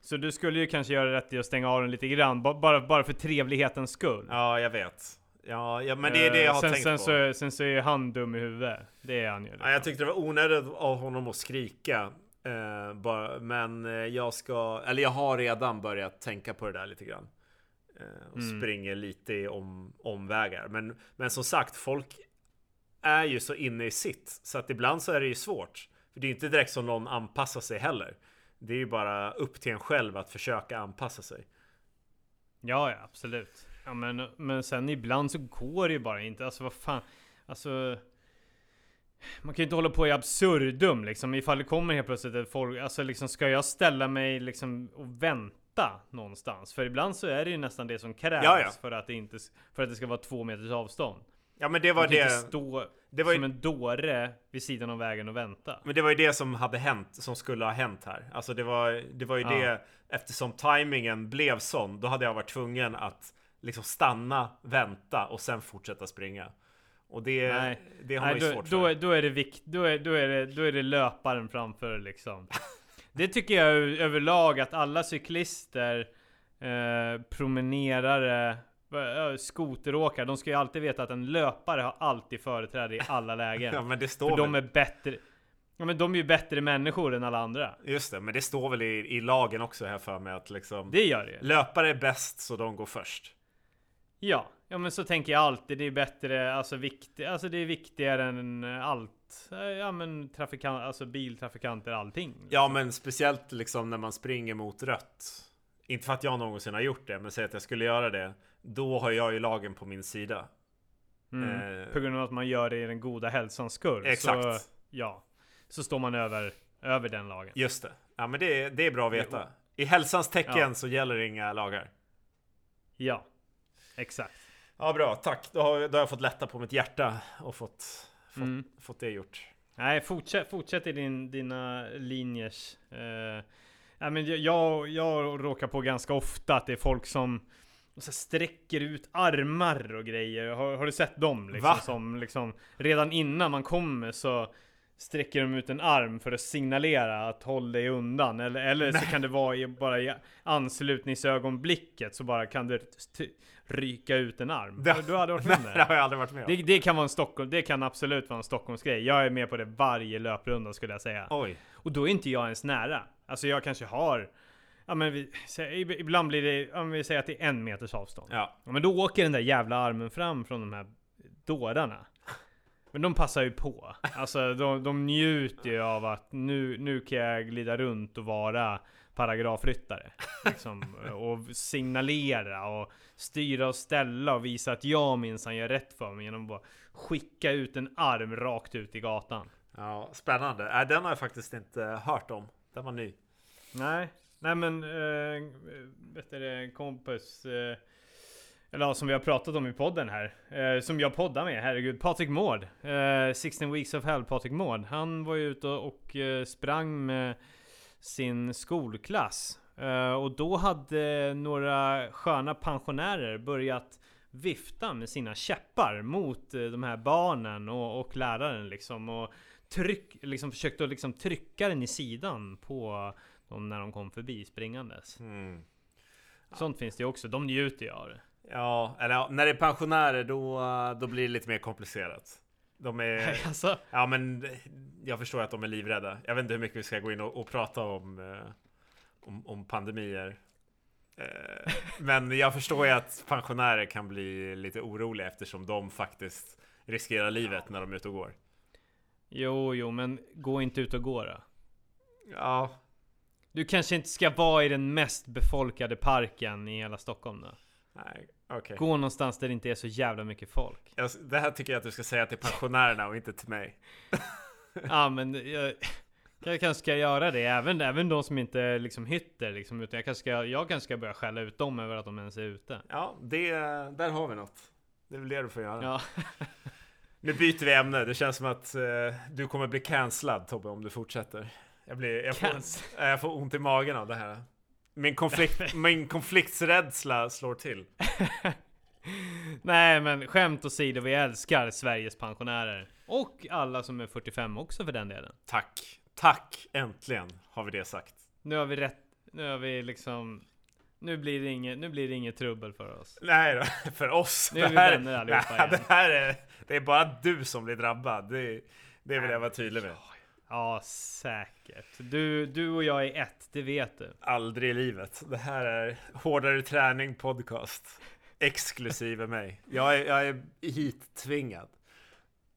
så du skulle ju kanske göra rätt i att stänga av den lite grann, ba- bara, bara för trevlighetens skull. Ja, jag vet. Ja, ja, men det är det jag har Eh, sen, tänkt sen på. Så, sen så är han dum i huvudet. Det är han ju. Ja, Liksom. jag tyckte det var onödigt av honom att skrika. Eh, bara, men eh, jag ska, eller jag har redan börjat tänka på det där lite grann. Eh, och Mm. springer lite i om, omvägar. Men, men som sagt, folk är ju så inne i sitt. Så att ibland så är det ju svårt. För det är inte direkt som någon anpassar sig heller. Det är ju bara upp till en själv att försöka anpassa sig. Ja, ja absolut. Ja, men, men sen ibland så går det ju bara inte. Alltså vad fan. Alltså. Man kan ju inte hålla på i absurdum liksom. Ifall det kommer helt plötsligt ett folk. Alltså liksom ska jag ställa mig liksom och vänta någonstans? För ibland så är det ju nästan det som krävs Ja, ja. För, att det inte, för att det ska vara två meters avstånd. Ja, men det var det. stå Det var som ju, en dåre vid sidan av vägen och vänta. men det var ju det som hade hänt, som skulle ha hänt här. Alltså det var, det var ju Ja. det, eftersom tajmingen blev sån, då hade jag varit tvungen att liksom stanna, vänta och sen fortsätta springa. Och det, Nej. det har Nej, man ju då, svårt då, för. är, då är det vikt, då är, då är det, då är det löparen framför liksom. Det tycker jag överlag att alla cyklister, eh, promenerare, skoteråkare, de ska ju alltid veta att en löpare har alltid företräde i alla lägen. Ja, men det står För väl, de är bättre. Ja men de är ju bättre människor än alla andra. just det, men det står väl i, i lagen också här för mig att liksom Det gör det ju. löpare är bäst så de går först. Ja, ja men så tänker jag alltid. Det är bättre, alltså, vikt, alltså det är viktigare än allt. Ja men trafikant, alltså biltrafikanter, allting. Ja, men speciellt liksom när man springer mot rött. Inte för att jag någonsin har gjort det, men säg att jag skulle göra det. Då har jag ju lagen på min sida. Mm. Eh, På grund av att man gör det i den goda hälsans skull. Exakt. Så, ja. Så står man över, över den lagen. Just det. Ja, men det, är- det är bra att veta. I hälsans tecken Ja. så gäller inga lagar. Ja. Exakt. Ja, bra. Tack. Då har, då har jag fått lätta på mitt hjärta och fått, fått, Mm. fått det gjort. Nej, fortsätt, fortsätt i din, dina linjers. Uh, ja, men jag, jag råkar på ganska ofta att det är folk som så här sträcker ut armar och grejer. Har, har du sett dem? Liksom, Va? som liksom, redan innan man kommer så sträcker de ut en arm för att signalera att håll dig undan. Eller, eller så kan det vara i, bara i anslutningsögonblicket så bara kan t- ryka ut en arm. Det- du hade varit med det det? har jag aldrig varit med om. Det, det kan vara en Stockholm, det kan absolut vara en Stockholmsgrej. Jag är med på det varje löprunda skulle jag säga. Oj. Och då är inte jag ens nära. Alltså jag kanske har, ja men vi, ibland blir det, om vi säger att det är en meters avstånd. Ja. Ja, men då åker den där jävla armen fram från de här dårarna. Men de passar ju på. Alltså de, de njuter ju av att nu, nu kan jag glida runt och vara paragrafryttare. Liksom, och signalera och styra och ställa och visa att jag minsann gör rätt för mig genom att bara skicka ut en arm rakt ut i gatan. Ja, spännande. Äh, den har jag faktiskt inte hört om. Den var ny. Nej, nej men äh, vet du, kompis äh, eller ja, som vi har pratat om i podden här. Eh, som jag poddar med, herregud. Patrik Mård. Eh, 16 Weeks of Hell, Patrik Mård. Han var ju ute och eh, sprang med sin skolklass. Eh, och då hade några sköna pensionärer börjat vifta med sina käppar mot de här barnen och, och läraren liksom. Och tryck, liksom försökte att liksom trycka den i sidan på dem när de kom förbi springandes. Mm. Sånt finns det också. De njuter ju av det. Ja, eller ja, när det är pensionärer då, då blir det lite mer komplicerat. De är... alltså. Ja men jag förstår att de är livrädda. Jag vet inte hur mycket vi ska gå in och, och prata om, eh, om, om pandemier. Eh, men jag förstår ju att pensionärer kan bli lite oroliga eftersom de faktiskt riskerar livet ja. när de är ute och går. Jo, jo, men gå inte ut och gå då. Ja. Du kanske inte ska vara i den mest befolkade parken i hela Stockholm då? Nej, Okay. Gå någonstans där det inte är så jävla mycket folk. Jag, det här tycker jag att du ska säga till pensionärerna och inte till mig. ja men jag, jag kanske ska göra det. Även, även de som inte liksom hytter liksom. Utan jag kanske, ska, jag kanske ska börja skälla ut dem över att de ens är ute. Ja, det, där har vi något. Det är väl det du får göra. Ja. nu byter vi ämne. Det känns som att eh, du kommer bli cancellad Tobbe om du fortsätter. Jag, blir, jag, får, jag får ont i magen av det här. Min, konflikt, min konfliktsrädsla slår till. Nej men skämt åsido, vi älskar Sveriges pensionärer. Och alla som är 45 också för den delen. Tack. Tack, äntligen har vi det sagt. Nu har vi rätt, nu har vi liksom nu blir, det inget, nu blir det inget trubbel för oss. Nej då, för oss. Nu är vi vänner allihopa nej, igen. Det här är, det är bara du som blir drabbad. Det, det vill jag vara tydlig med. Ja, säkert. Du, du och jag är ett, det vet du. Aldrig i livet. Det här är Hårdare Träning Podcast. Exklusive mig. Jag är, jag är hit-tvingad.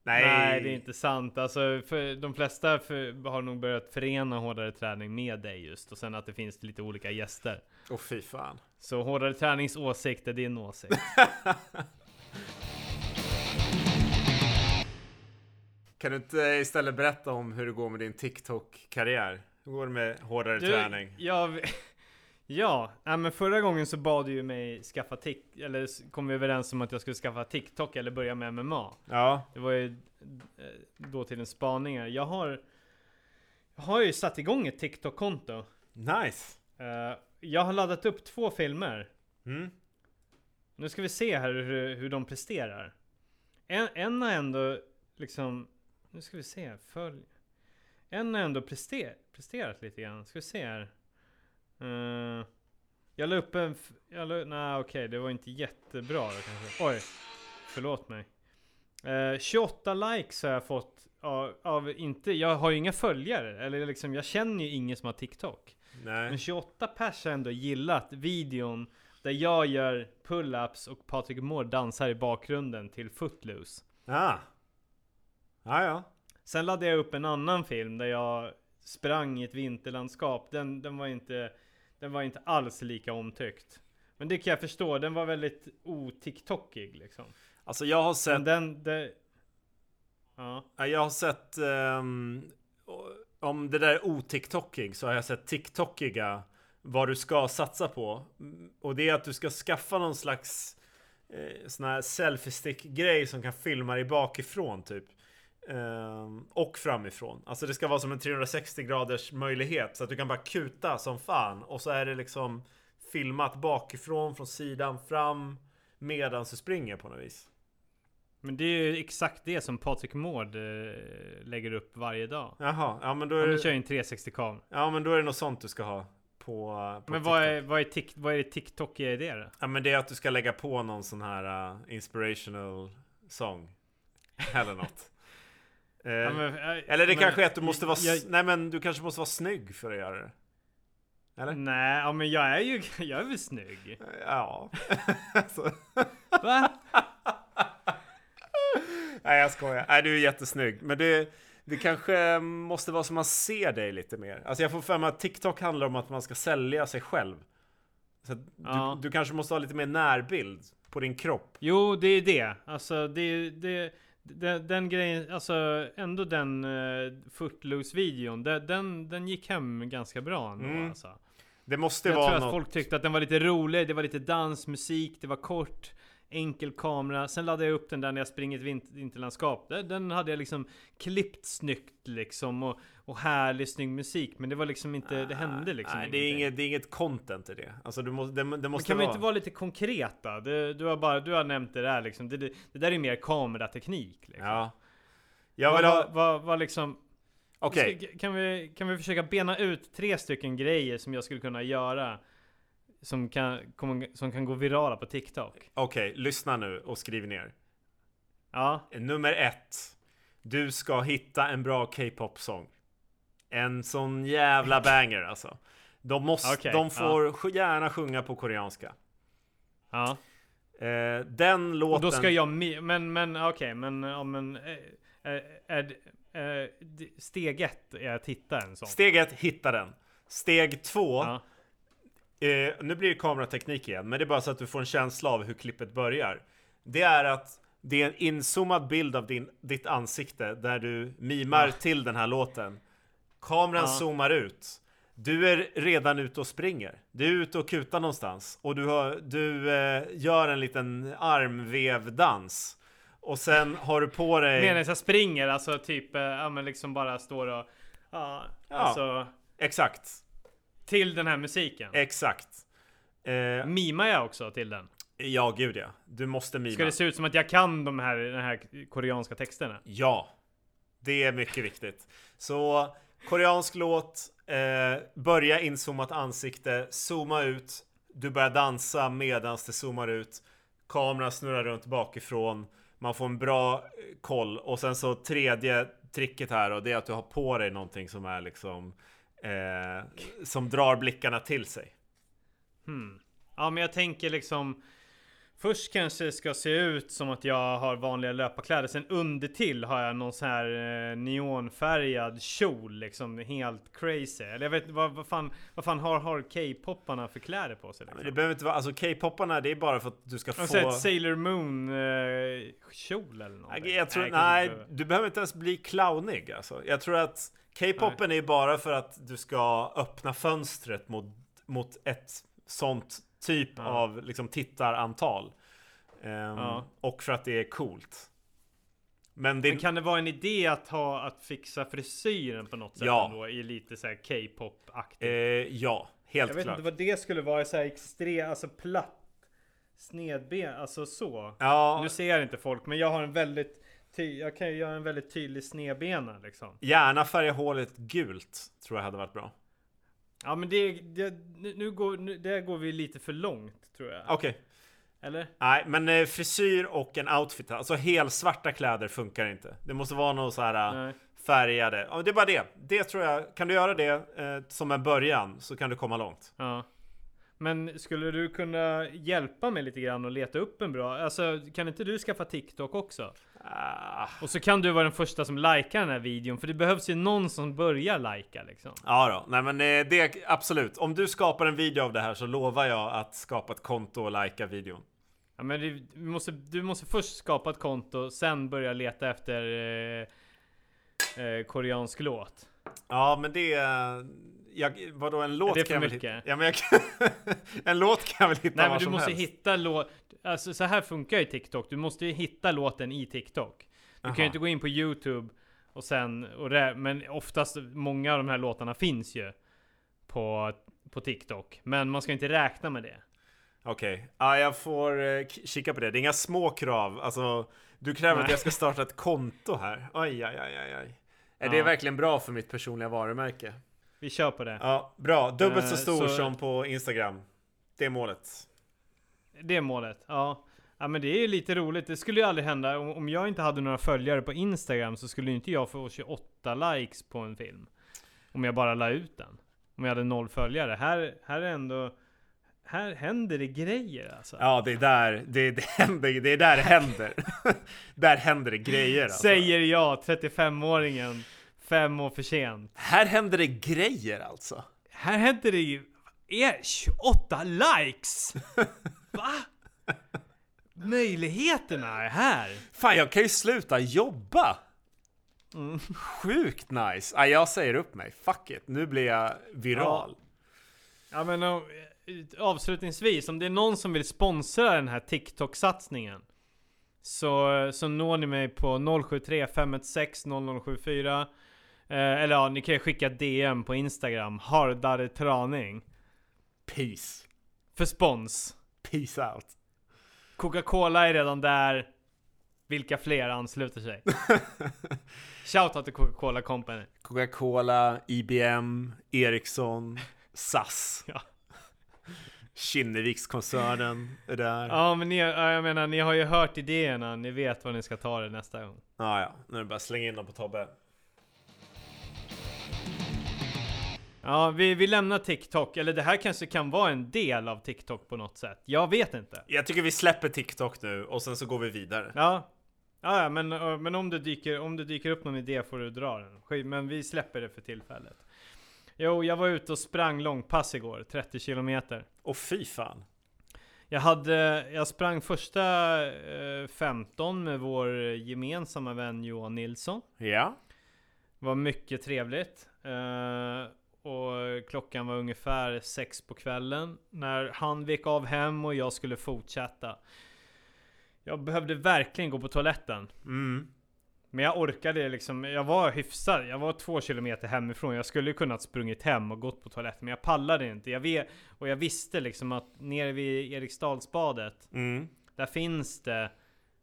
Nej. Nej, det är inte sant. Alltså, för de flesta för, har nog börjat förena hårdare träning med dig just. Och sen att det finns lite olika gäster. Åh oh, fy fan. Så hårdare tränings åsikt är din åsikt. Kan du inte istället berätta om hur det går med din TikTok-karriär? Hur går det med hårdare du, träning? Jag, ja, ja, men förra gången så bad du ju mig skaffa TikTok, eller kom vi överens om att jag skulle skaffa TikTok eller börja med MMA. Ja. Det var ju eh, då till en spaning här. Jag har, jag har ju satt igång ett TikTok-konto. Nice! Uh, jag har laddat upp två filmer. Mm. Nu ska vi se här hur, hur de presterar. En, en har ändå liksom nu ska vi se. Följ. En har ändå prester, presterat lite grann. Ska vi se här. Uh, jag la upp en... Jag la, nej okej, okay, det var inte jättebra då kanske. Oj. Förlåt mig. Uh, eh, 28 likes har jag fått av, av, inte... Jag har ju inga följare. Eller liksom, jag känner ju ingen som har TikTok. Nej. Men 28 pers har ändå gillat videon där jag gör pull-ups och Patrik Moore dansar i bakgrunden till Footloose. Ah. Ja, ja. Sen laddade jag upp en annan film där jag sprang i ett vinterlandskap. Den, den, var, inte, den var inte alls lika omtyckt. Men det kan jag förstå, den var väldigt otiktokig liksom. Alltså jag har sett... Men den, det... Ja. Jag har sett... Um, om det där är otiktokig så har jag sett tiktokiga vad du ska satsa på. Och det är att du ska skaffa någon slags eh, sån här selfie stick grej som kan filma dig bakifrån typ. Um, och framifrån. Alltså det ska vara som en 360 graders möjlighet så att du kan bara kuta som fan och så är det liksom filmat bakifrån, från sidan, fram medan du springer på något vis. Men det är ju exakt det som Patrik Mård eh, lägger upp varje dag. Jaha, ja men då är Han det... kör ju en 360 kam. Ja men då är det något sånt du ska ha på, på Men vad är, vad, är tik, vad är det TikTok i det då? Ja men det är att du ska lägga på någon sån här uh, inspirational song. Eller något. Eh, ja, men, äh, eller det men, kanske är att du måste vara... Jag, nej men du kanske måste vara snygg för att göra det. Eller? Nej, ja, men jag är ju... Jag är väl snygg? Ja. Va? Nej jag skojar. Nej du är jättesnygg. Men det, det kanske måste vara så man ser dig lite mer. Alltså jag får för mig att TikTok handlar om att man ska sälja sig själv. Så Ja. du, du kanske måste ha lite mer närbild på din kropp. Jo, det är det. Alltså det, det, den, den grejen, alltså ändå den uh, Footloose-videon, den, den, den gick hem ganska bra ändå Mm. alltså. Det måste Jag tror vara att något... folk tyckte att den var lite rolig, det var lite dansmusik, det var kort, enkel kamera. Sen laddade jag upp den där när jag springer ett vint- vinterlandskap. Den, hade jag liksom klippt snyggt liksom och, och härlig snygg musik. Men det var liksom inte, det hände liksom Nej, det är, inget, det är inget content i det. Alltså du måste, det, det måste kan vi vara... inte vara lite konkreta? Du, du har bara, du har nämnt det där liksom. Det, det, det där är mer kamerateknik liksom. Ja. Jag vill ha... vad, vad, liksom... Okej. Ska- Kan, vi, kan vi försöka bena ut tre stycken grejer som jag skulle kunna göra? Som kan, som kan gå virala på TikTok? Okej, lyssna nu och skriv ner. Ja, Nummer ett. Du ska hitta en bra K-pop-sång. En sån jävla banger alltså. De, måste, Okej, de får sj- gärna sjunga på koreanska. ja. Eh, den låten... Och då ska jag Men, men okej, men, ja, men eh, är, d- Steg ett är att hitta en sån. Steg ett, hitta den. Steg två. Ja, Eh, nu blir det kamerateknik igen, men det är bara så att du får en känsla av hur klippet börjar. Det är att det är en inzoomad bild av din, ditt ansikte där du mimar Ja. till den här låten. Kameran Ja. zoomar ut. Du är redan ute och springer. Du är ute och kutar någonstans och du, har, du eh, gör en liten armvevdans. Och sen har du på dig... Medan jag springer, alltså typ, eh, ja men liksom bara står och... Ja, Ja. alltså... Exakt. Till den här musiken. Exakt. Eh, Mimar jag också till den? ja, gud ja. Du måste mima. Ska det se ut som att jag kan de här, de här koreanska texterna? Ja, det är mycket viktigt. Så koreansk låt, eh, börja inzoomat ansikte, zooma ut, du börjar dansa medans det zoomar ut, kameran snurrar runt bakifrån, man får en bra eh, koll och sen så tredje tricket här och det är att du har på dig någonting som är liksom eh, som drar blickarna till sig. Hmm. Ja men jag tänker liksom Först kanske det ska se ut som att jag har vanliga löparkläder Sen under till har jag någon sån här eh, neonfärgad kjol liksom Helt crazy Eller jag vet vad, vad fan Vad fan har, har K-popparna för kläder på sig Men liksom? det behöver inte vara, alltså K-poparna det är bara för att du ska Någon få... här Sailor Moon eh, kjol eller någonting Nej, jag tror, nej, behöver. du behöver inte ens bli clownig alltså. Jag tror att K-popen är bara för att du ska öppna fönstret mot, mot ett sånt typ Ja. av liksom tittarantal. Ehm, Ja. Och för att det är coolt. Men det Men kan det vara en idé att ha att fixa frisyren på något sätt Ja. ändå? I lite så här K-pop-aktigt eh, ja, helt Jag vet klart. inte vad det skulle vara, så här extrem, alltså platt Snedben, alltså så Ja, Nu ser inte folk, men jag har en väldigt Jag kan ju göra en väldigt tydlig snedbena liksom gärna färga håret gult, tror jag hade varit bra. Ja men det, det nu går, nu, där går vi lite för långt tror jag Okej. Eller? Nej, men eh, frisyr och en outfit, alltså helsvarta kläder funkar inte. Det måste vara något så här... Nej. färgade. Ja, det är bara det. Det tror jag. Kan du göra det eh, som en början så kan du komma långt. Ja Men skulle du kunna hjälpa mig lite grann och leta upp en bra Alltså kan inte du skaffa TikTok också? Ah, Och så kan du vara den första som likar den här videon För det behövs ju någon som börjar lika liksom ja då, nej men eh, det absolut. Om du skapar en video av det här så lovar jag att skapa ett konto och likea videon. Ja men vi måste, du måste först skapa ett konto, sen börja leta efter eh, eh, koreansk låt. Ja, men det är... Jag, vadå, en låt det för kan jag väl mycket? hitta? Ja, men jag kan, en låt kan jag väl hitta Nej men du som måste helst. hitta låt, alltså så här funkar ju TikTok. Du måste ju hitta låten i TikTok. Du kan Aha. ju inte gå in på YouTube och sen, och det, men oftast, många av de här låtarna finns ju på, på TikTok. Men man ska inte räkna med det. Okej, ja, jag får eh, kika på det. Det är inga små krav. Alltså, du kräver att Nej. jag ska starta ett konto här. Oj, oj, oj, oj, oj. Är det Ja. verkligen bra för mitt personliga varumärke? Vi kör på det. Ja, bra. Dubbelt så Eh, stor så- som på Instagram. Det är målet. Det är målet, ja. Ja men det är ju lite roligt, det skulle ju aldrig hända. Om, jag inte hade några följare på Instagram så skulle inte jag få 28 likes på en film. Om jag bara la ut den. Om jag hade noll följare. Här, här är ändå... här händer det grejer alltså. Ja, det är där det, det händer. Det är där det händer. där händer det grejer. Alltså. Säger jag, 35-åringen, fem år för sent. Här händer det grejer alltså. Här händer det ju är 28 likes! Va? Möjligheterna är här! Fan, jag kan ju sluta jobba! Mm. Sjukt nice! Ja, jag säger upp mig. Fuck it. Nu blir jag viral. Ja men och, eh, avslutningsvis, om det är någon som vill sponsra den här TikTok-satsningen så, så når ni mig på 073 516 0074 eh, Eller ja, ni kan ju skicka DM på Instagram, hardare träning Peace. För spons Peace out. Coca-Cola är redan där Vilka fler ansluter sig? Shoutout till Coca-Cola Company Coca-Cola, IBM, Ericsson, SAS. Ja. Kinnevikskoncernen är där. Ja. Ja men ni, ja, jag menar, ni har ju hört idéerna, ni vet vad ni ska ta det nästa gång ja, Nu är det bara att slänga in dem på Tobbe. Ja, vi, vi lämnar TikTok, eller det här kanske kan vara en del av TikTok på något sätt. Jag vet inte. Jag tycker vi släpper TikTok nu och sen så går vi vidare. Ja, ja, men, men om, det dyker, om det dyker upp någon idé får du dra den. Men vi släpper det för tillfället. Jo, jag var ute och sprang långpass igår, 30 kilometer. Och fy fan. Jag hade, jag sprang första eh, 15 med vår gemensamma vän Johan Nilsson. Ja. var mycket trevligt. Och klockan var ungefär sex på kvällen. När han vek av hem och jag skulle fortsätta. Jag behövde verkligen gå på toaletten. Mm. Men jag orkade liksom, jag var hyfsad. Jag var två kilometer hemifrån. Jag skulle kunnat sprungit hem och gått på toaletten. Men jag pallade inte. Jag vet, och jag visste liksom att nere vid Eriksdalsbadet. Mm. Där finns det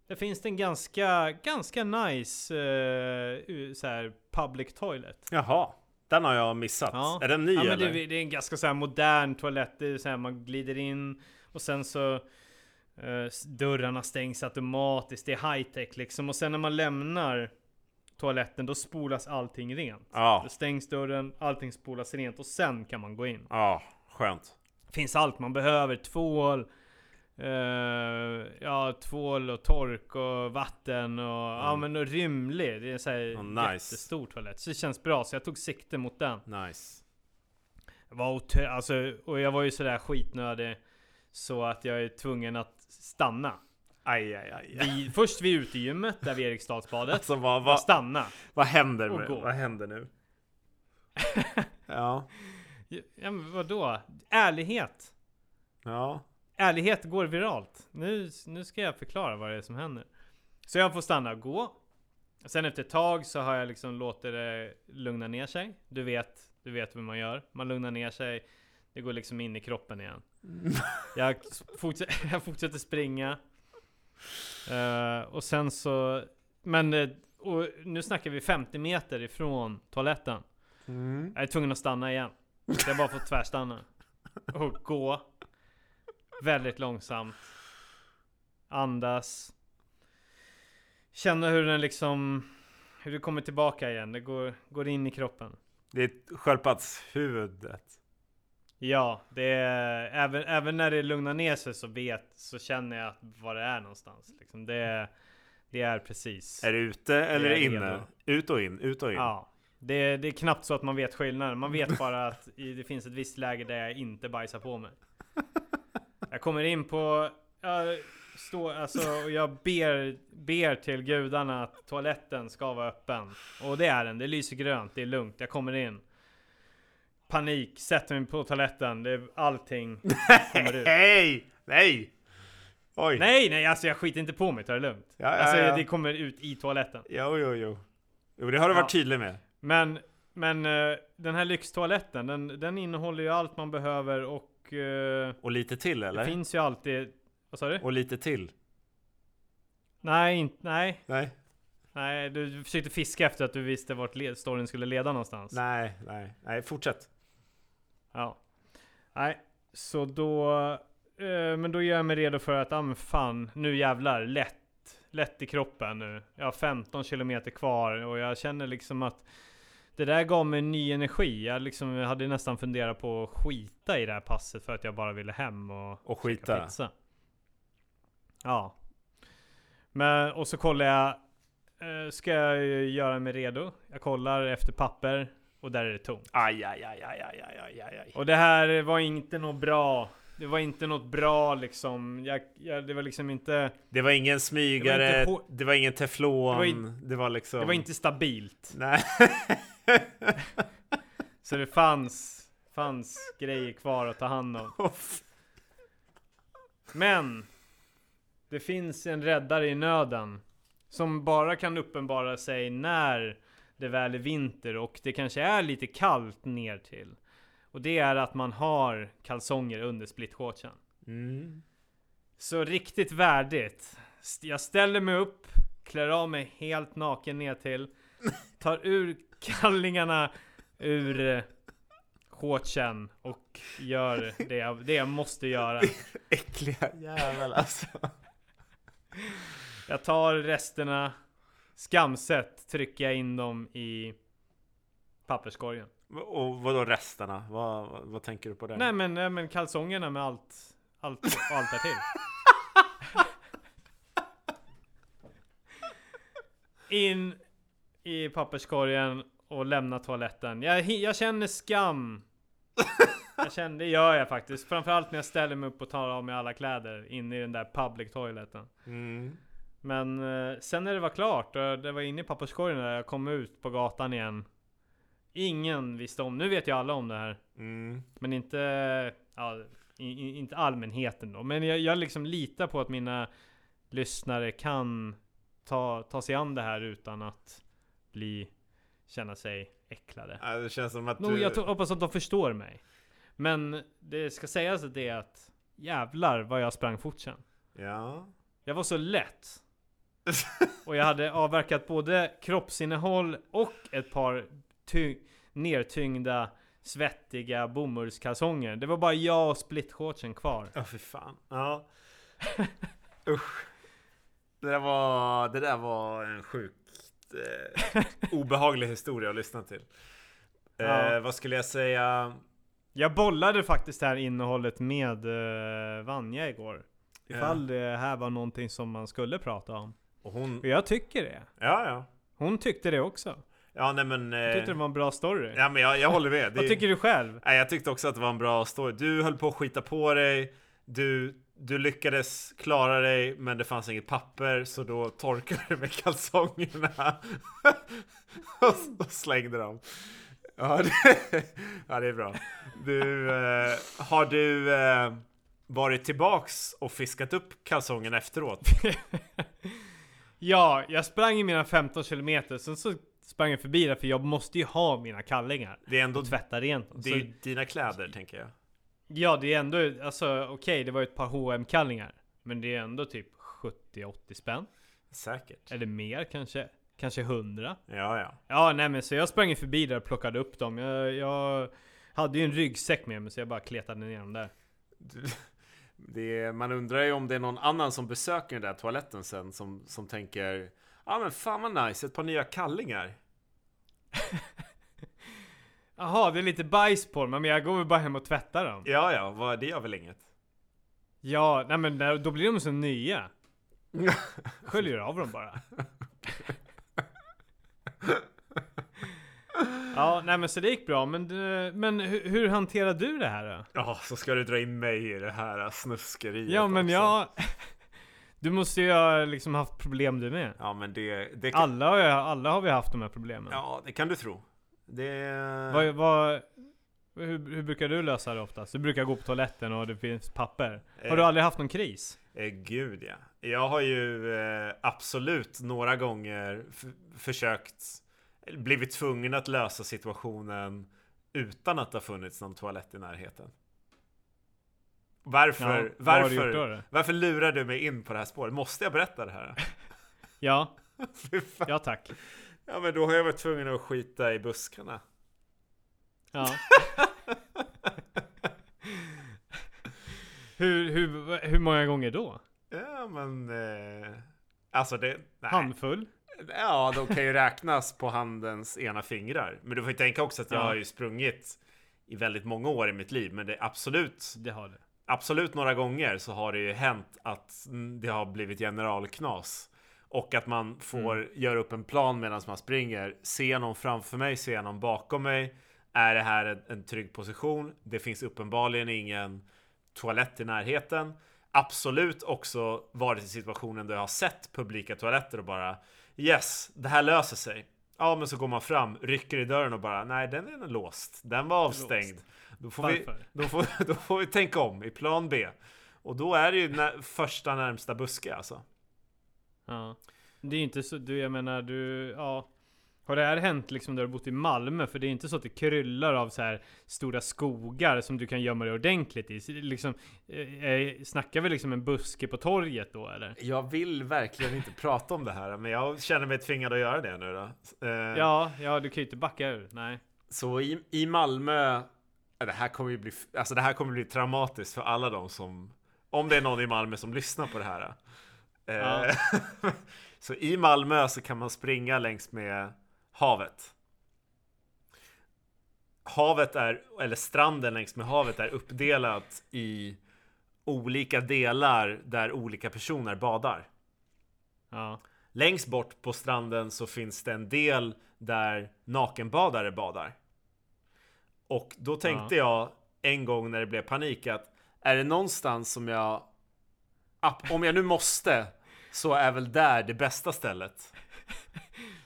Där finns det en ganska, ganska nice eh, u- så här, public toilet. Jaha. Den har jag missat. Ja. Är den ny ja, men eller? det, det är en ganska så modern toalett. Det är så här, man glider in och sen så s- dörrarna stängs automatiskt. Det är high tech liksom. Och sen när man lämnar toaletten då spolas allting rent. Ja. Då stängs dörren, allting spolas rent och sen kan man gå in. Ja, skönt. Finns allt man behöver. Tvål, eh, ja tvål och tork och vatten och ja men och rymlig. Det är så här Oh, nice. jättestor toalett. Så det känns bra. Så jag tog sikte mot den. Nice. Jag var otö- alltså, och jag var ju sådär skitnödig så att jag är tvungen att stanna. Aj, aj, aj. Vi, först vid utegymmet där vid Eriksdalsbadet. Alltså vad, vad, stanna. vad händer gå. vad händer nu? ja. Ja, men vadå? Ärlighet. Ja. Ärlighet går viralt. Nu, nu ska jag förklara vad det är som händer. Så jag får stanna och gå. Sen efter ett tag så har jag liksom låtit det lugna ner sig. Du vet, du vet hur man gör. Man lugnar ner sig. Det går liksom in i kroppen igen. Jag, fortsätter, jag fortsätter springa. Eh, och sen så... Men... eh, nu snackar vi 50 meter ifrån toaletten. Mm. Jag är tvungen att stanna igen. Så jag bara får tvärstanna. Och gå. Väldigt långsamt. Andas. Känna hur den liksom... Hur det kommer tillbaka igen. Det går, går in i kroppen. Det är sköldpaddshuvudet. Ja, det är... Även, även när det lugnar ner sig så vet... Så känner jag var det är någonstans. Liksom det, det är precis. Är det ute eller är inne? redo. Ut och in, ut och in. Ja. Det, det är knappt så att man vet skillnaden. Man vet bara att det finns ett visst läge där jag inte bajsar på mig. Jag kommer in på... Jag, står, alltså, jag ber, ber till gudarna att toaletten ska vara öppen. Och det är den. Det lyser grönt. Det är lugnt. Jag kommer in. Panik. Sätter mig på toaletten. Det, är- allting kommer ut. Hej! Nej! Oj! Nej, nej, alltså jag skiter inte på mig. Ta det lugnt. Ja, ja, alltså ja. det kommer ut i toaletten. Jo, jo, jo. Jo, det har du varit tydlig med. Men, men eh, den här lyxtoaletten, den, den innehåller ju allt man behöver och eh, Och lite till det eller? finns ju alltid... Vad sa du? Och lite till? Nej, inte, nej, Nej? nej, du försökte fiska efter att du visste vart led, storyn skulle leda någonstans. Nej, nej, nej, fortsätt. Ja. Nej, så då... Eh, men då gör jag mig redo för att, ah men fan, nu jävlar, lätt. Lätt i kroppen nu. Jag har 15 kilometer kvar och jag känner liksom att det där gav mig ny energi. Jag liksom hade nästan funderat på att skita i det här passet för att jag bara ville hem och, och skita. pizza. Ja. Men, och så kollar jag. Eh, ska jag göra mig redo? Jag kollar efter papper och där är det tomt. Aj, aj, aj, aj, aj, aj, aj, aj. Och det här var inte något bra. Det var inte något bra liksom. Jag, jag, det var liksom inte. Det var ingen smygare. Det var, inte, det var ingen teflon. Det var, i, det var, liksom. Det var inte stabilt. Nej. Så det fanns, fanns grejer kvar att ta hand om. Men det finns en räddare i nöden som bara kan uppenbara sig när det väl är vinter och det kanske är lite kallt ner till. Och det är att man har kalsonger under splitshortsen. mm. Så riktigt värdigt. Jag ställer mig upp, klär av mig helt naken ner till, tar ur kallingarna ur eh, shortsen och gör det jag, det jag måste göra. Äckliga jävel alltså. Jag tar resterna, skamset trycker jag in dem i papperskorgen. Och vadå resterna? Vad, vad, tänker du på det? Nej men, nej, men kalsongerna med allt, allt och allt därtill. In i papperskorgen och lämna toaletten. Jag, jag känner skam. Jag känner, det gör jag faktiskt. Framförallt när jag ställer mig upp och tar av mig alla kläder inne i den där public toileten. Mm. Men eh, sen när det var klart och det var inne i papperskorgen när jag kom ut på gatan igen. Ingen visste om, nu vet ju alla om det här. Mm. Men inte, ja, inte allmänheten då. Men jag, jag liksom litar på att mina lyssnare kan ta, ta sig an det här utan att bli, känna sig äcklade. Ja, det känns som att du... jag hoppas att de förstår mig. Men det ska sägas att det är att jävlar vad jag sprang fort sen. Ja. Jag var så lätt. Och jag hade avverkat både kroppsinnehåll och ett par ty- nertyngda svettiga bomullskalsonger. Det var bara jag och splitshortsen kvar. Ja, fy fan. Ja. Usch. Det där var, det där var en sjukt eh, obehaglig historia att lyssna till. Eh, Ja. Vad skulle jag säga? Jag bollade faktiskt det här innehållet med uh, Vanja igår. Ifall det här var någonting som man skulle prata om. Och hon... Jag tycker det. Ja, ja. Hon tyckte det också. Ja, nej men... Jag tyckte det Eh, var en bra story. ja, men jag, jag håller med. Vad tycker du själv? Nej, jag tyckte också att det var en bra story. Du höll på att skita på dig. Du, du lyckades klara dig, men det fanns inget papper, så då torkade du med kalsongerna och, och slängde dem. Ja, det, ja, det är bra. Du, eh, har du eh, varit tillbaks och fiskat upp kalsongerna efteråt? Ja, jag sprang i mina 15 kilometer, sen så sprang jag förbi det för jag måste ju ha mina kallingar. Det är ändå Och tvätta rent dem. det är dina kläder, tänker jag. Ja, det är ändå, alltså okej, det var ju ett par hm kallingar Men det är ändå typ 70-80 spänn. Säkert. Eller mer kanske. Kanske 100. Ja, ja. Ja, nej men så jag sprang förbi där och plockade upp dem. Jag, jag hade ju en ryggsäck med mig så jag bara kletade ner dem där. Är, man undrar ju om det är någon annan som besöker den där toaletten sen som, som tänker Ja ah, men fan vad nice, ett par nya kallingar. Jaha, det är lite bajs på dem, men jag går väl bara hem och tvättar dem. Ja, ja, vad, det gör väl inget. Ja, nej men då blir de så nya. Sköljer av dem bara. Ja, nej men så det gick bra. Men, du- men hur, hur hanterar du det här då? Ja, så ska du dra in mig i det här snuskeriet Ja men också. jag... Du måste ju ha liksom haft problem du med. Ja men det, det kan, Alla har, alla har vi haft de här problemen. ja, det kan du tro. Det... Vad, vad, hur, hur brukar du lösa det oftast? Du brukar gå på toaletten och det finns papper. Har du Eh. aldrig haft någon kris? Eh, gud ja. Jag har ju eh, absolut några gånger försökt, blivit tvungen att lösa situationen utan att det har funnits någon toalett i närheten. Varför, Ja, du varför, då, varför lurar du mig in på det här spåret? Måste jag berätta det här? Ja, ja tack. Ja men då har jag varit tvungen att skita i buskarna. Ja. hur, hur, hur många gånger då? Ja men... Eh, alltså det... Nej. Handfull? Ja, de kan ju räknas på handens ena fingrar. Men du får ju tänka också att jag Ja. har ju sprungit i väldigt många år i mitt liv. Men det är absolut, Det har det. absolut några gånger så har det ju hänt att det har blivit generalknas. Och att man får göra upp en plan medan man springer. Se någon framför mig, se någon bakom mig. Är det här en, en trygg position? Det finns uppenbarligen ingen toalett i närheten. Absolut också varit i situationen där jag har sett publika toaletter och bara Yes, det här löser sig. Ja, men så går man fram, rycker i dörren och bara Nej, den är låst. Den var avstängd. Då får, vi, Varför? då, får, då får vi tänka om i plan B. Och då är det ju när, första närmsta buske alltså. Ja. Det är inte så, du jag menar du, ja. Har det här hänt liksom där du har bott i Malmö? För det är inte så att det kryllar av så här stora skogar som du kan gömma dig ordentligt i. Liksom, eh, eh, snackar vi liksom en buske på torget då eller? Jag vill verkligen inte prata om det här, men jag känner mig tvingad att göra det nu då. Eh, Ja, ja du kan ju inte backa ur. Nej. Så i, i Malmö, det här kommer ju bli, alltså det här kommer bli traumatiskt för alla de som, om det är någon i Malmö som lyssnar på det här. Eh, Ja. så i Malmö så kan man springa längs med havet. Havet är, eller stranden längs med havet är uppdelat i olika delar där olika personer badar. Ja. Längst bort på stranden så finns det en del där nakenbadare badar. Och då tänkte jag en gång när det blev panik att är det någonstans som jag om jag nu måste så är väl där det bästa stället.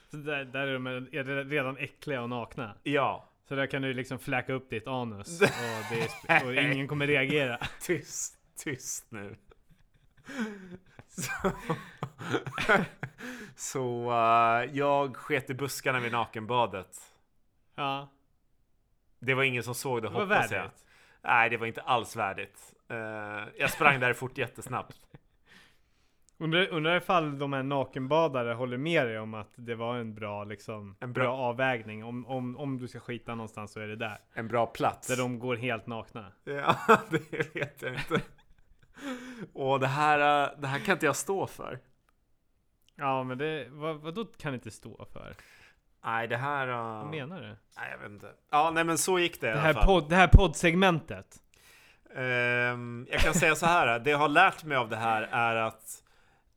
Där, där är de är redan äckliga och nakna. Ja, Så där kan du liksom fläka upp ditt anus och, det och ingen kommer reagera. tyst, tyst nu. Så, så eh, jag sket i buskarna vid nakenbadet. Ja, Det var ingen som såg det, det hoppas jag. värdigt. Nej, det var inte alls värdigt. Eh, jag sprang där fort jättesnabbt. Undrar, undrar ifall de här nakenbadare håller med dig om att det var en bra liksom En bra, bra- avvägning. Om, om, om du ska skita någonstans så är det där. En bra plats. Där de går helt nakna. Ja, det vet jag inte. Och det här, det här kan inte jag stå för. Ja men det, vad, vad då kan inte stå för? Nej, det här... eh, Vad menar du? Nej, jag vet inte. Ja, nej men så gick det, i Det alla här, fall. podd, det här poddsegmentet. Ehm, jag kan säga så här. Det jag har lärt mig av det här är att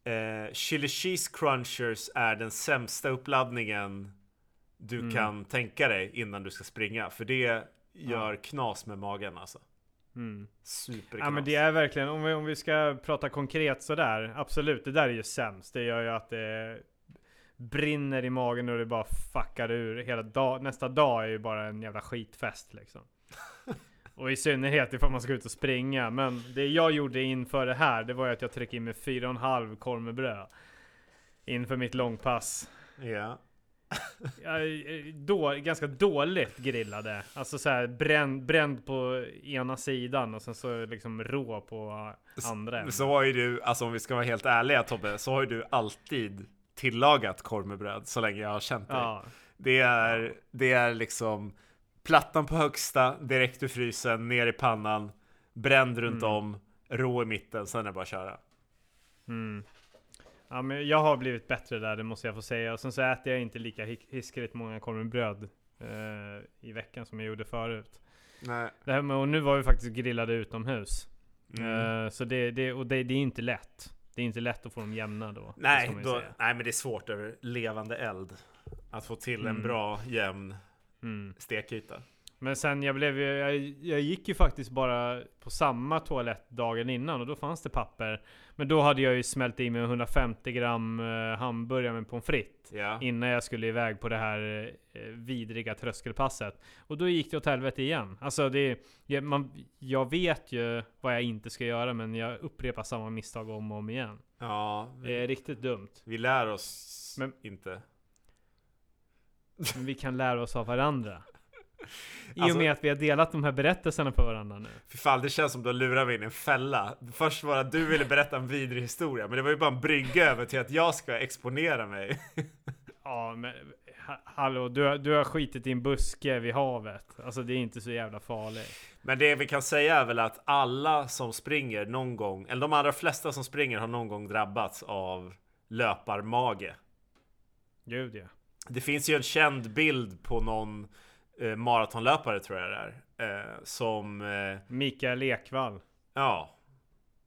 eh, chili cheese crunchers är den sämsta uppladdningen du Mm. kan tänka dig innan du ska springa. För det gör knas med magen alltså. Mm. Superknas. Ja men det är verkligen, om vi, om vi ska prata konkret sådär. Absolut, det där är ju sämst. Det gör ju att det brinner i magen och det bara fuckar ur hela dag. Nästa dag är ju bara en jävla skitfest liksom. Och i synnerhet ifall man ska ut och springa. Men det jag gjorde inför det här, det var ju att jag tryckte in med 4,5 korv med bröd. Inför mitt långpass. Ja. Då, ganska dåligt grillade. Alltså så här bränd, bränd på ena sidan och sen så liksom rå på andra. änden. Så har ju du, alltså om vi ska vara helt ärliga Tobbe, så har ju du alltid tillagat korv med bröd så länge jag har känt dig. Ja, Det är, det är liksom plattan på högsta, direkt ur frysen, ner i pannan, bränd runt Mm. om, rå i mitten, sen är det bara att köra. mm. ja, men jag har blivit bättre där, det måste jag få säga. Och sen så äter jag inte lika hi- hiskeligt många korv med bröd eh, i veckan som jag gjorde förut. Nej. Det här med, och nu var vi faktiskt grillade utomhus. Mm. Eh, så det, det, och det, det är inte lätt. Det är inte lätt att få dem jämna då. Nej, då, nej, men det är svårt över levande eld. Att få till en Mm. bra, jämn Mm. stekyta. Men sen jag blev ju, jag, jag gick ju faktiskt bara på samma toalett dagen innan och då fanns det papper. Men då hade jag ju smält i mig 150 gram eh, hamburgare med pommes frites. Ja. Innan jag skulle iväg på det här eh, vidriga tröskelpasset. Och då gick det åt helvete igen. Alltså det, jag, man, jag vet ju vad jag inte ska göra men jag upprepar samma misstag om och om igen. ja, Det vi, är riktigt dumt. vi lär oss Men- inte. Men vi kan lära oss av varandra. I och Alltså- med att vi har delat de här berättelserna för varandra nu. Fy fan, det känns som du lurar mig in i en fälla. Först var det att du ville berätta en vidrig historia, men det var ju bara en brygga över till att jag ska exponera mig. Ja men ha, hallå, du, har- du har skitit i en buske vid havet. Alltså det är inte så jävla farligt. Men det vi kan säga är väl att alla som springer någon gång, eller de allra flesta som springer har någon gång drabbats av löparmage. Gud ja. Det finns ju en känd bild på någon eh, maratonlöpare tror jag det är. Eh, som, eh, Mikael Ekvall. ja,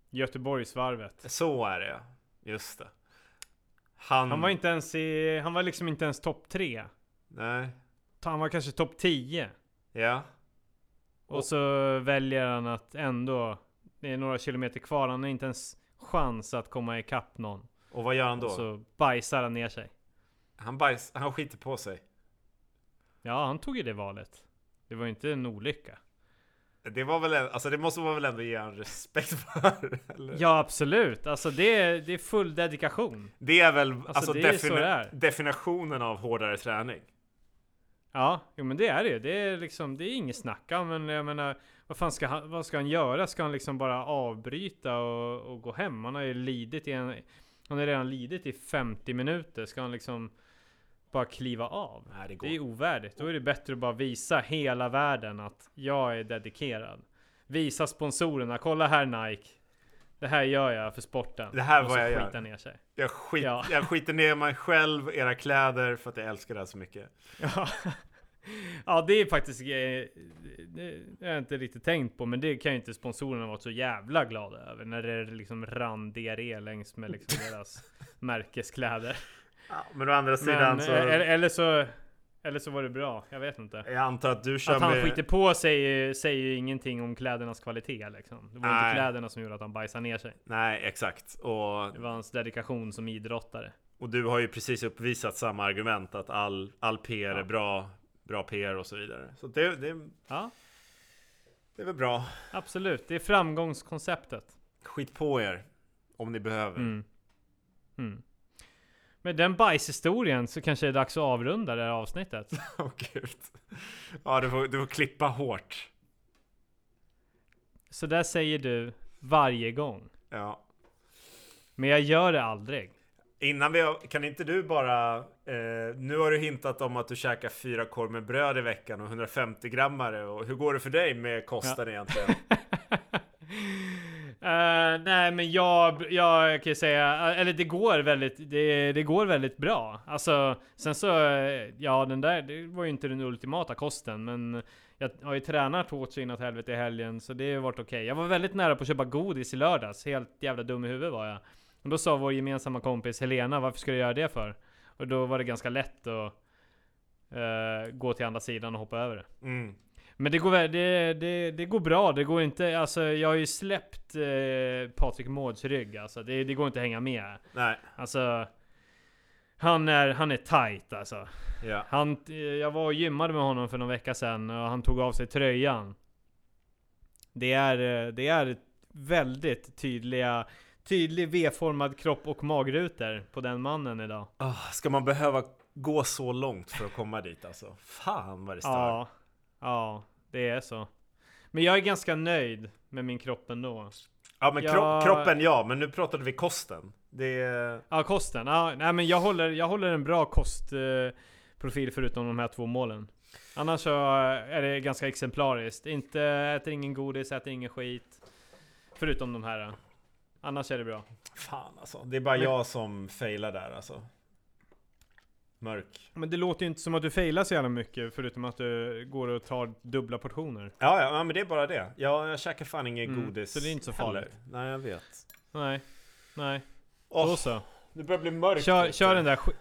Göteborgsvarvet. så är det Just det. Han, Han var inte ens i, han var liksom inte ens topp tre. Nej, Han var kanske topp 10. ja. Och så väljer han att ändå, det är några kilometer kvar, han har inte ens chans att komma ikapp någon. Och vad gör han då? Och så bajsar han ner sig. Han bajs, han skiter på sig. Ja, han tog ju det valet. Det var ju inte en olycka. Det var väl, alltså det måste man väl ändå ge han respekt för? Eller? Ja, absolut. Alltså det är, det är full dedikation. Det är väl alltså, det är så defini- definitionen av hårdare träning. Ja, jo men det är det ju. Det är liksom, det är inget snack. Men jag menar, vad fan ska han, vad ska han göra? Ska han liksom bara avbryta och, och gå hem? Han har ju lidit i en, han har redan lidit i 50 minuter. Ska han liksom bara kliva av? Nej, det går. Det är ovärdigt. Då är det bättre att bara visa hela världen att jag är dedikerad. Visa sponsorerna, kolla här Nike. Det här gör jag för sporten. Det här så jag gör. ner sig. Jag, skit, Ja. jag skiter ner mig själv, era kläder, för att jag älskar det här så mycket. Ja. ja, det är faktiskt... eh, Det det har jag inte riktigt tänkt på, men det kan ju inte sponsorerna vara så jävla glada över. När det liksom rann diarré längs med liksom deras märkeskläder. Ja, men å andra sidan Men, så... eh, eller, eller så... Eller så var det bra, jag vet inte. Jag antar att du kör Att han med... skiter på sig säger ju ingenting om klädernas kvalitet liksom. Det var Nej. inte kläderna som gjorde att han bajsade ner sig. Nej, exakt. Och, Det var hans dedikation som idrottare. och du har ju precis uppvisat samma argument att all, all PR Ja. är bra, bra PR och så vidare. Så det, det, Ja, det är väl bra. absolut. Det är framgångskonceptet. Skit på er om ni behöver. Mm. Mm. Med den bajshistorien så kanske det är dags att avrunda det här avsnittet. Åh gud. Ja, du får, du får klippa hårt. Så där säger du varje gång. Ja. Men jag gör det aldrig. Innan vi har, kan inte du bara... Eh, nu har du hintat om att du käkar fyra korv med bröd i veckan och 150 grammare. Och hur går det för dig med kosten egentligen? Uh, nej men jag, jag kan ju säga, eh, eller det går väldigt, det, det går väldigt bra. Alltså, sen så, eh, ja den där, det var ju inte den ultimata kosten men jag har ju tränat hårt så inåt helvete i helgen så det har varit okej. Jag var väldigt nära på att köpa godis i lördags, helt jävla dum i huvudet var jag. Och då sa vår gemensamma kompis Helena, varför ska du göra det för? Och då var det ganska lätt att uh, gå till andra sidan och hoppa över det. Mm. Men det går, väl- det, det, det går bra, det går inte, alltså jag har ju släppt eh, Patrik Mårds rygg alltså. Det, det går inte att hänga med. Nej. Alltså Han är, han är tight alltså. Ja. Han, eh, jag var och gymmade med honom för någon vecka sedan och han tog av sig tröjan. Det är, eh, det är väldigt tydliga, tydlig V-formad kropp och magrutor på den mannen idag. Ah, ska man behöva gå så långt för att komma dit alltså? Fan vad det stör. Ja, ja, det är så. Men jag är ganska nöjd med min kropp ändå. Ja men Ja. kro- kroppen ja, men nu pratade vi kosten. Det är... Ja, kosten. Ja, nej, men jag håller, jag håller en bra kostprofil profil förutom de här två målen. Annars så är det ganska exemplariskt. Inte äter ingen godis, äter ingen skit. Förutom de här. Annars är det bra. Fan alltså. Det är bara Men- jag som failar där alltså. Mörk. Men det låter ju inte som att du failar så jävla mycket. Förutom att du går och tar dubbla portioner. Ja, ja, men det är bara det. Jag, jag käkar fan ingen Mm, godis så det är inte så heller. farligt. Nej, jag vet. Nej. Nej. Åh, Då så. det börjar bli mörkt. Kör, kör den där sk-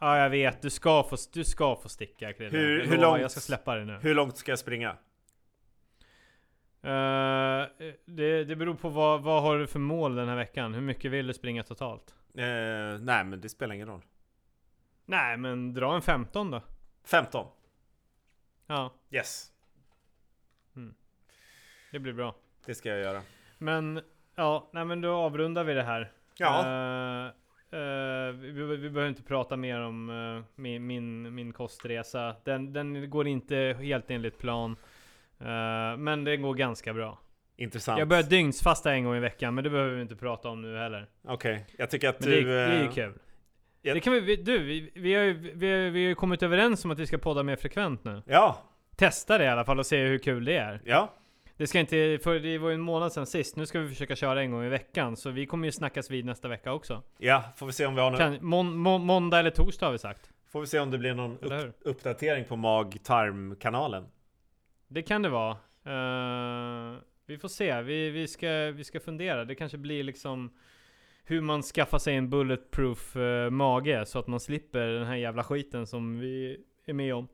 Ja jag vet, du ska få, du ska få sticka Krille. Hur- hur långt- Jag ska släppa det nu. Hur långt ska jag springa? Eh, det, det beror på vad, vad har du för mål den här veckan? Hur mycket vill du springa totalt? Eh, nej, men det spelar ingen roll. Nej men dra en 15 då. 15. Ja, Yes. det blir bra. Det ska jag göra. Men ja, nej men då avrundar vi det här. Ja. Eh, eh, vi, vi behöver inte prata mer om eh, min, min, min kostresa. Den, den går inte helt enligt plan. Men det går ganska bra. Intressant. Jag börjar dygnsfasta en gång i veckan, men det behöver vi inte prata om nu heller. Okej, jag tycker att Men du... det, är- det är kul. Det kan vi, du, vi, vi, har ju, vi, har- vi har kommit överens om att vi ska podda mer frekvent nu. Ja, Testa det i alla fall och se hur kul det är. ja. Det ska inte, för det var ju en månad sedan sist, nu ska vi försöka köra en gång i veckan. Så vi kommer ju snackas vid nästa vecka också. Ja, får vi se om vi har något. Kan, mån, må, måndag eller torsdag har vi sagt. Får vi se om det blir någon upp, uppdatering på mag-tarm-kanalen. Det kan det vara. Eh, vi får se. Vi, vi, ska, vi ska fundera. Det kanske blir liksom hur man skaffar sig en bulletproof eh, mage så att man slipper den här jävla skiten som vi är med om.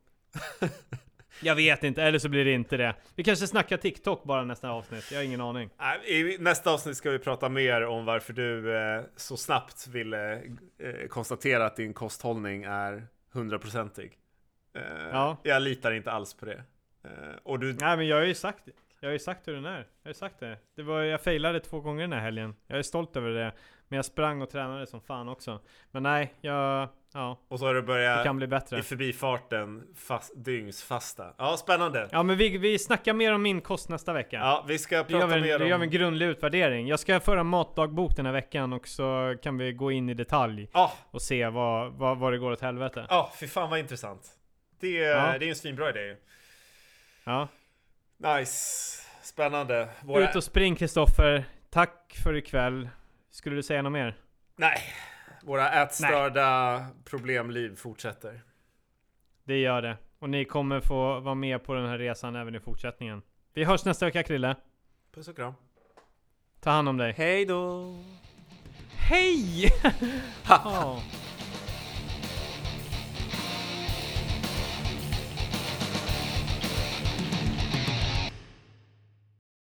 Jag vet inte, eller så blir det inte det. Vi kanske snackar TikTok bara nästa avsnitt. Jag har ingen aning. I nästa avsnitt ska vi prata mer om varför du eh, så snabbt ville eh, konstatera att din kosthållning är hundraprocentig. Eh, Ja. Jag litar inte alls på det. Eh, och du, Nej men jag har ju sagt det. Jag har ju sagt hur den är. Jag har ju sagt det. det var, jag failade två gånger den här helgen. Jag är stolt över det. Men jag sprang och tränade som fan också. Men nej, jag... Ja, och så har du det börjat kan bli bättre. i förbifarten fast, dygnsfasta. Ja, spännande. Ja men vi, vi snackar mer om min kost nästa vecka. Ja, vi ska gör, prata vi, mer en- det gör vi en om... grundlig utvärdering. Jag ska föra matdagbok den här veckan och så kan vi gå in i detalj Ja, och se vad, vad, vad det går åt helvete. ja, fy fan vad intressant. Det, Ja. det är en svinbra idé. Ja. Nice. Spännande. Våra... Ut och spring Kristoffer. Tack för ikväll. Skulle du säga något mer? Nej, våra ätstörda problemliv fortsätter. Det gör det. Och ni kommer få vara med på den här resan även i fortsättningen. Vi hörs nästa vecka Krille. Puss och kram. Ta hand om dig. Hej då! Hej! Ja.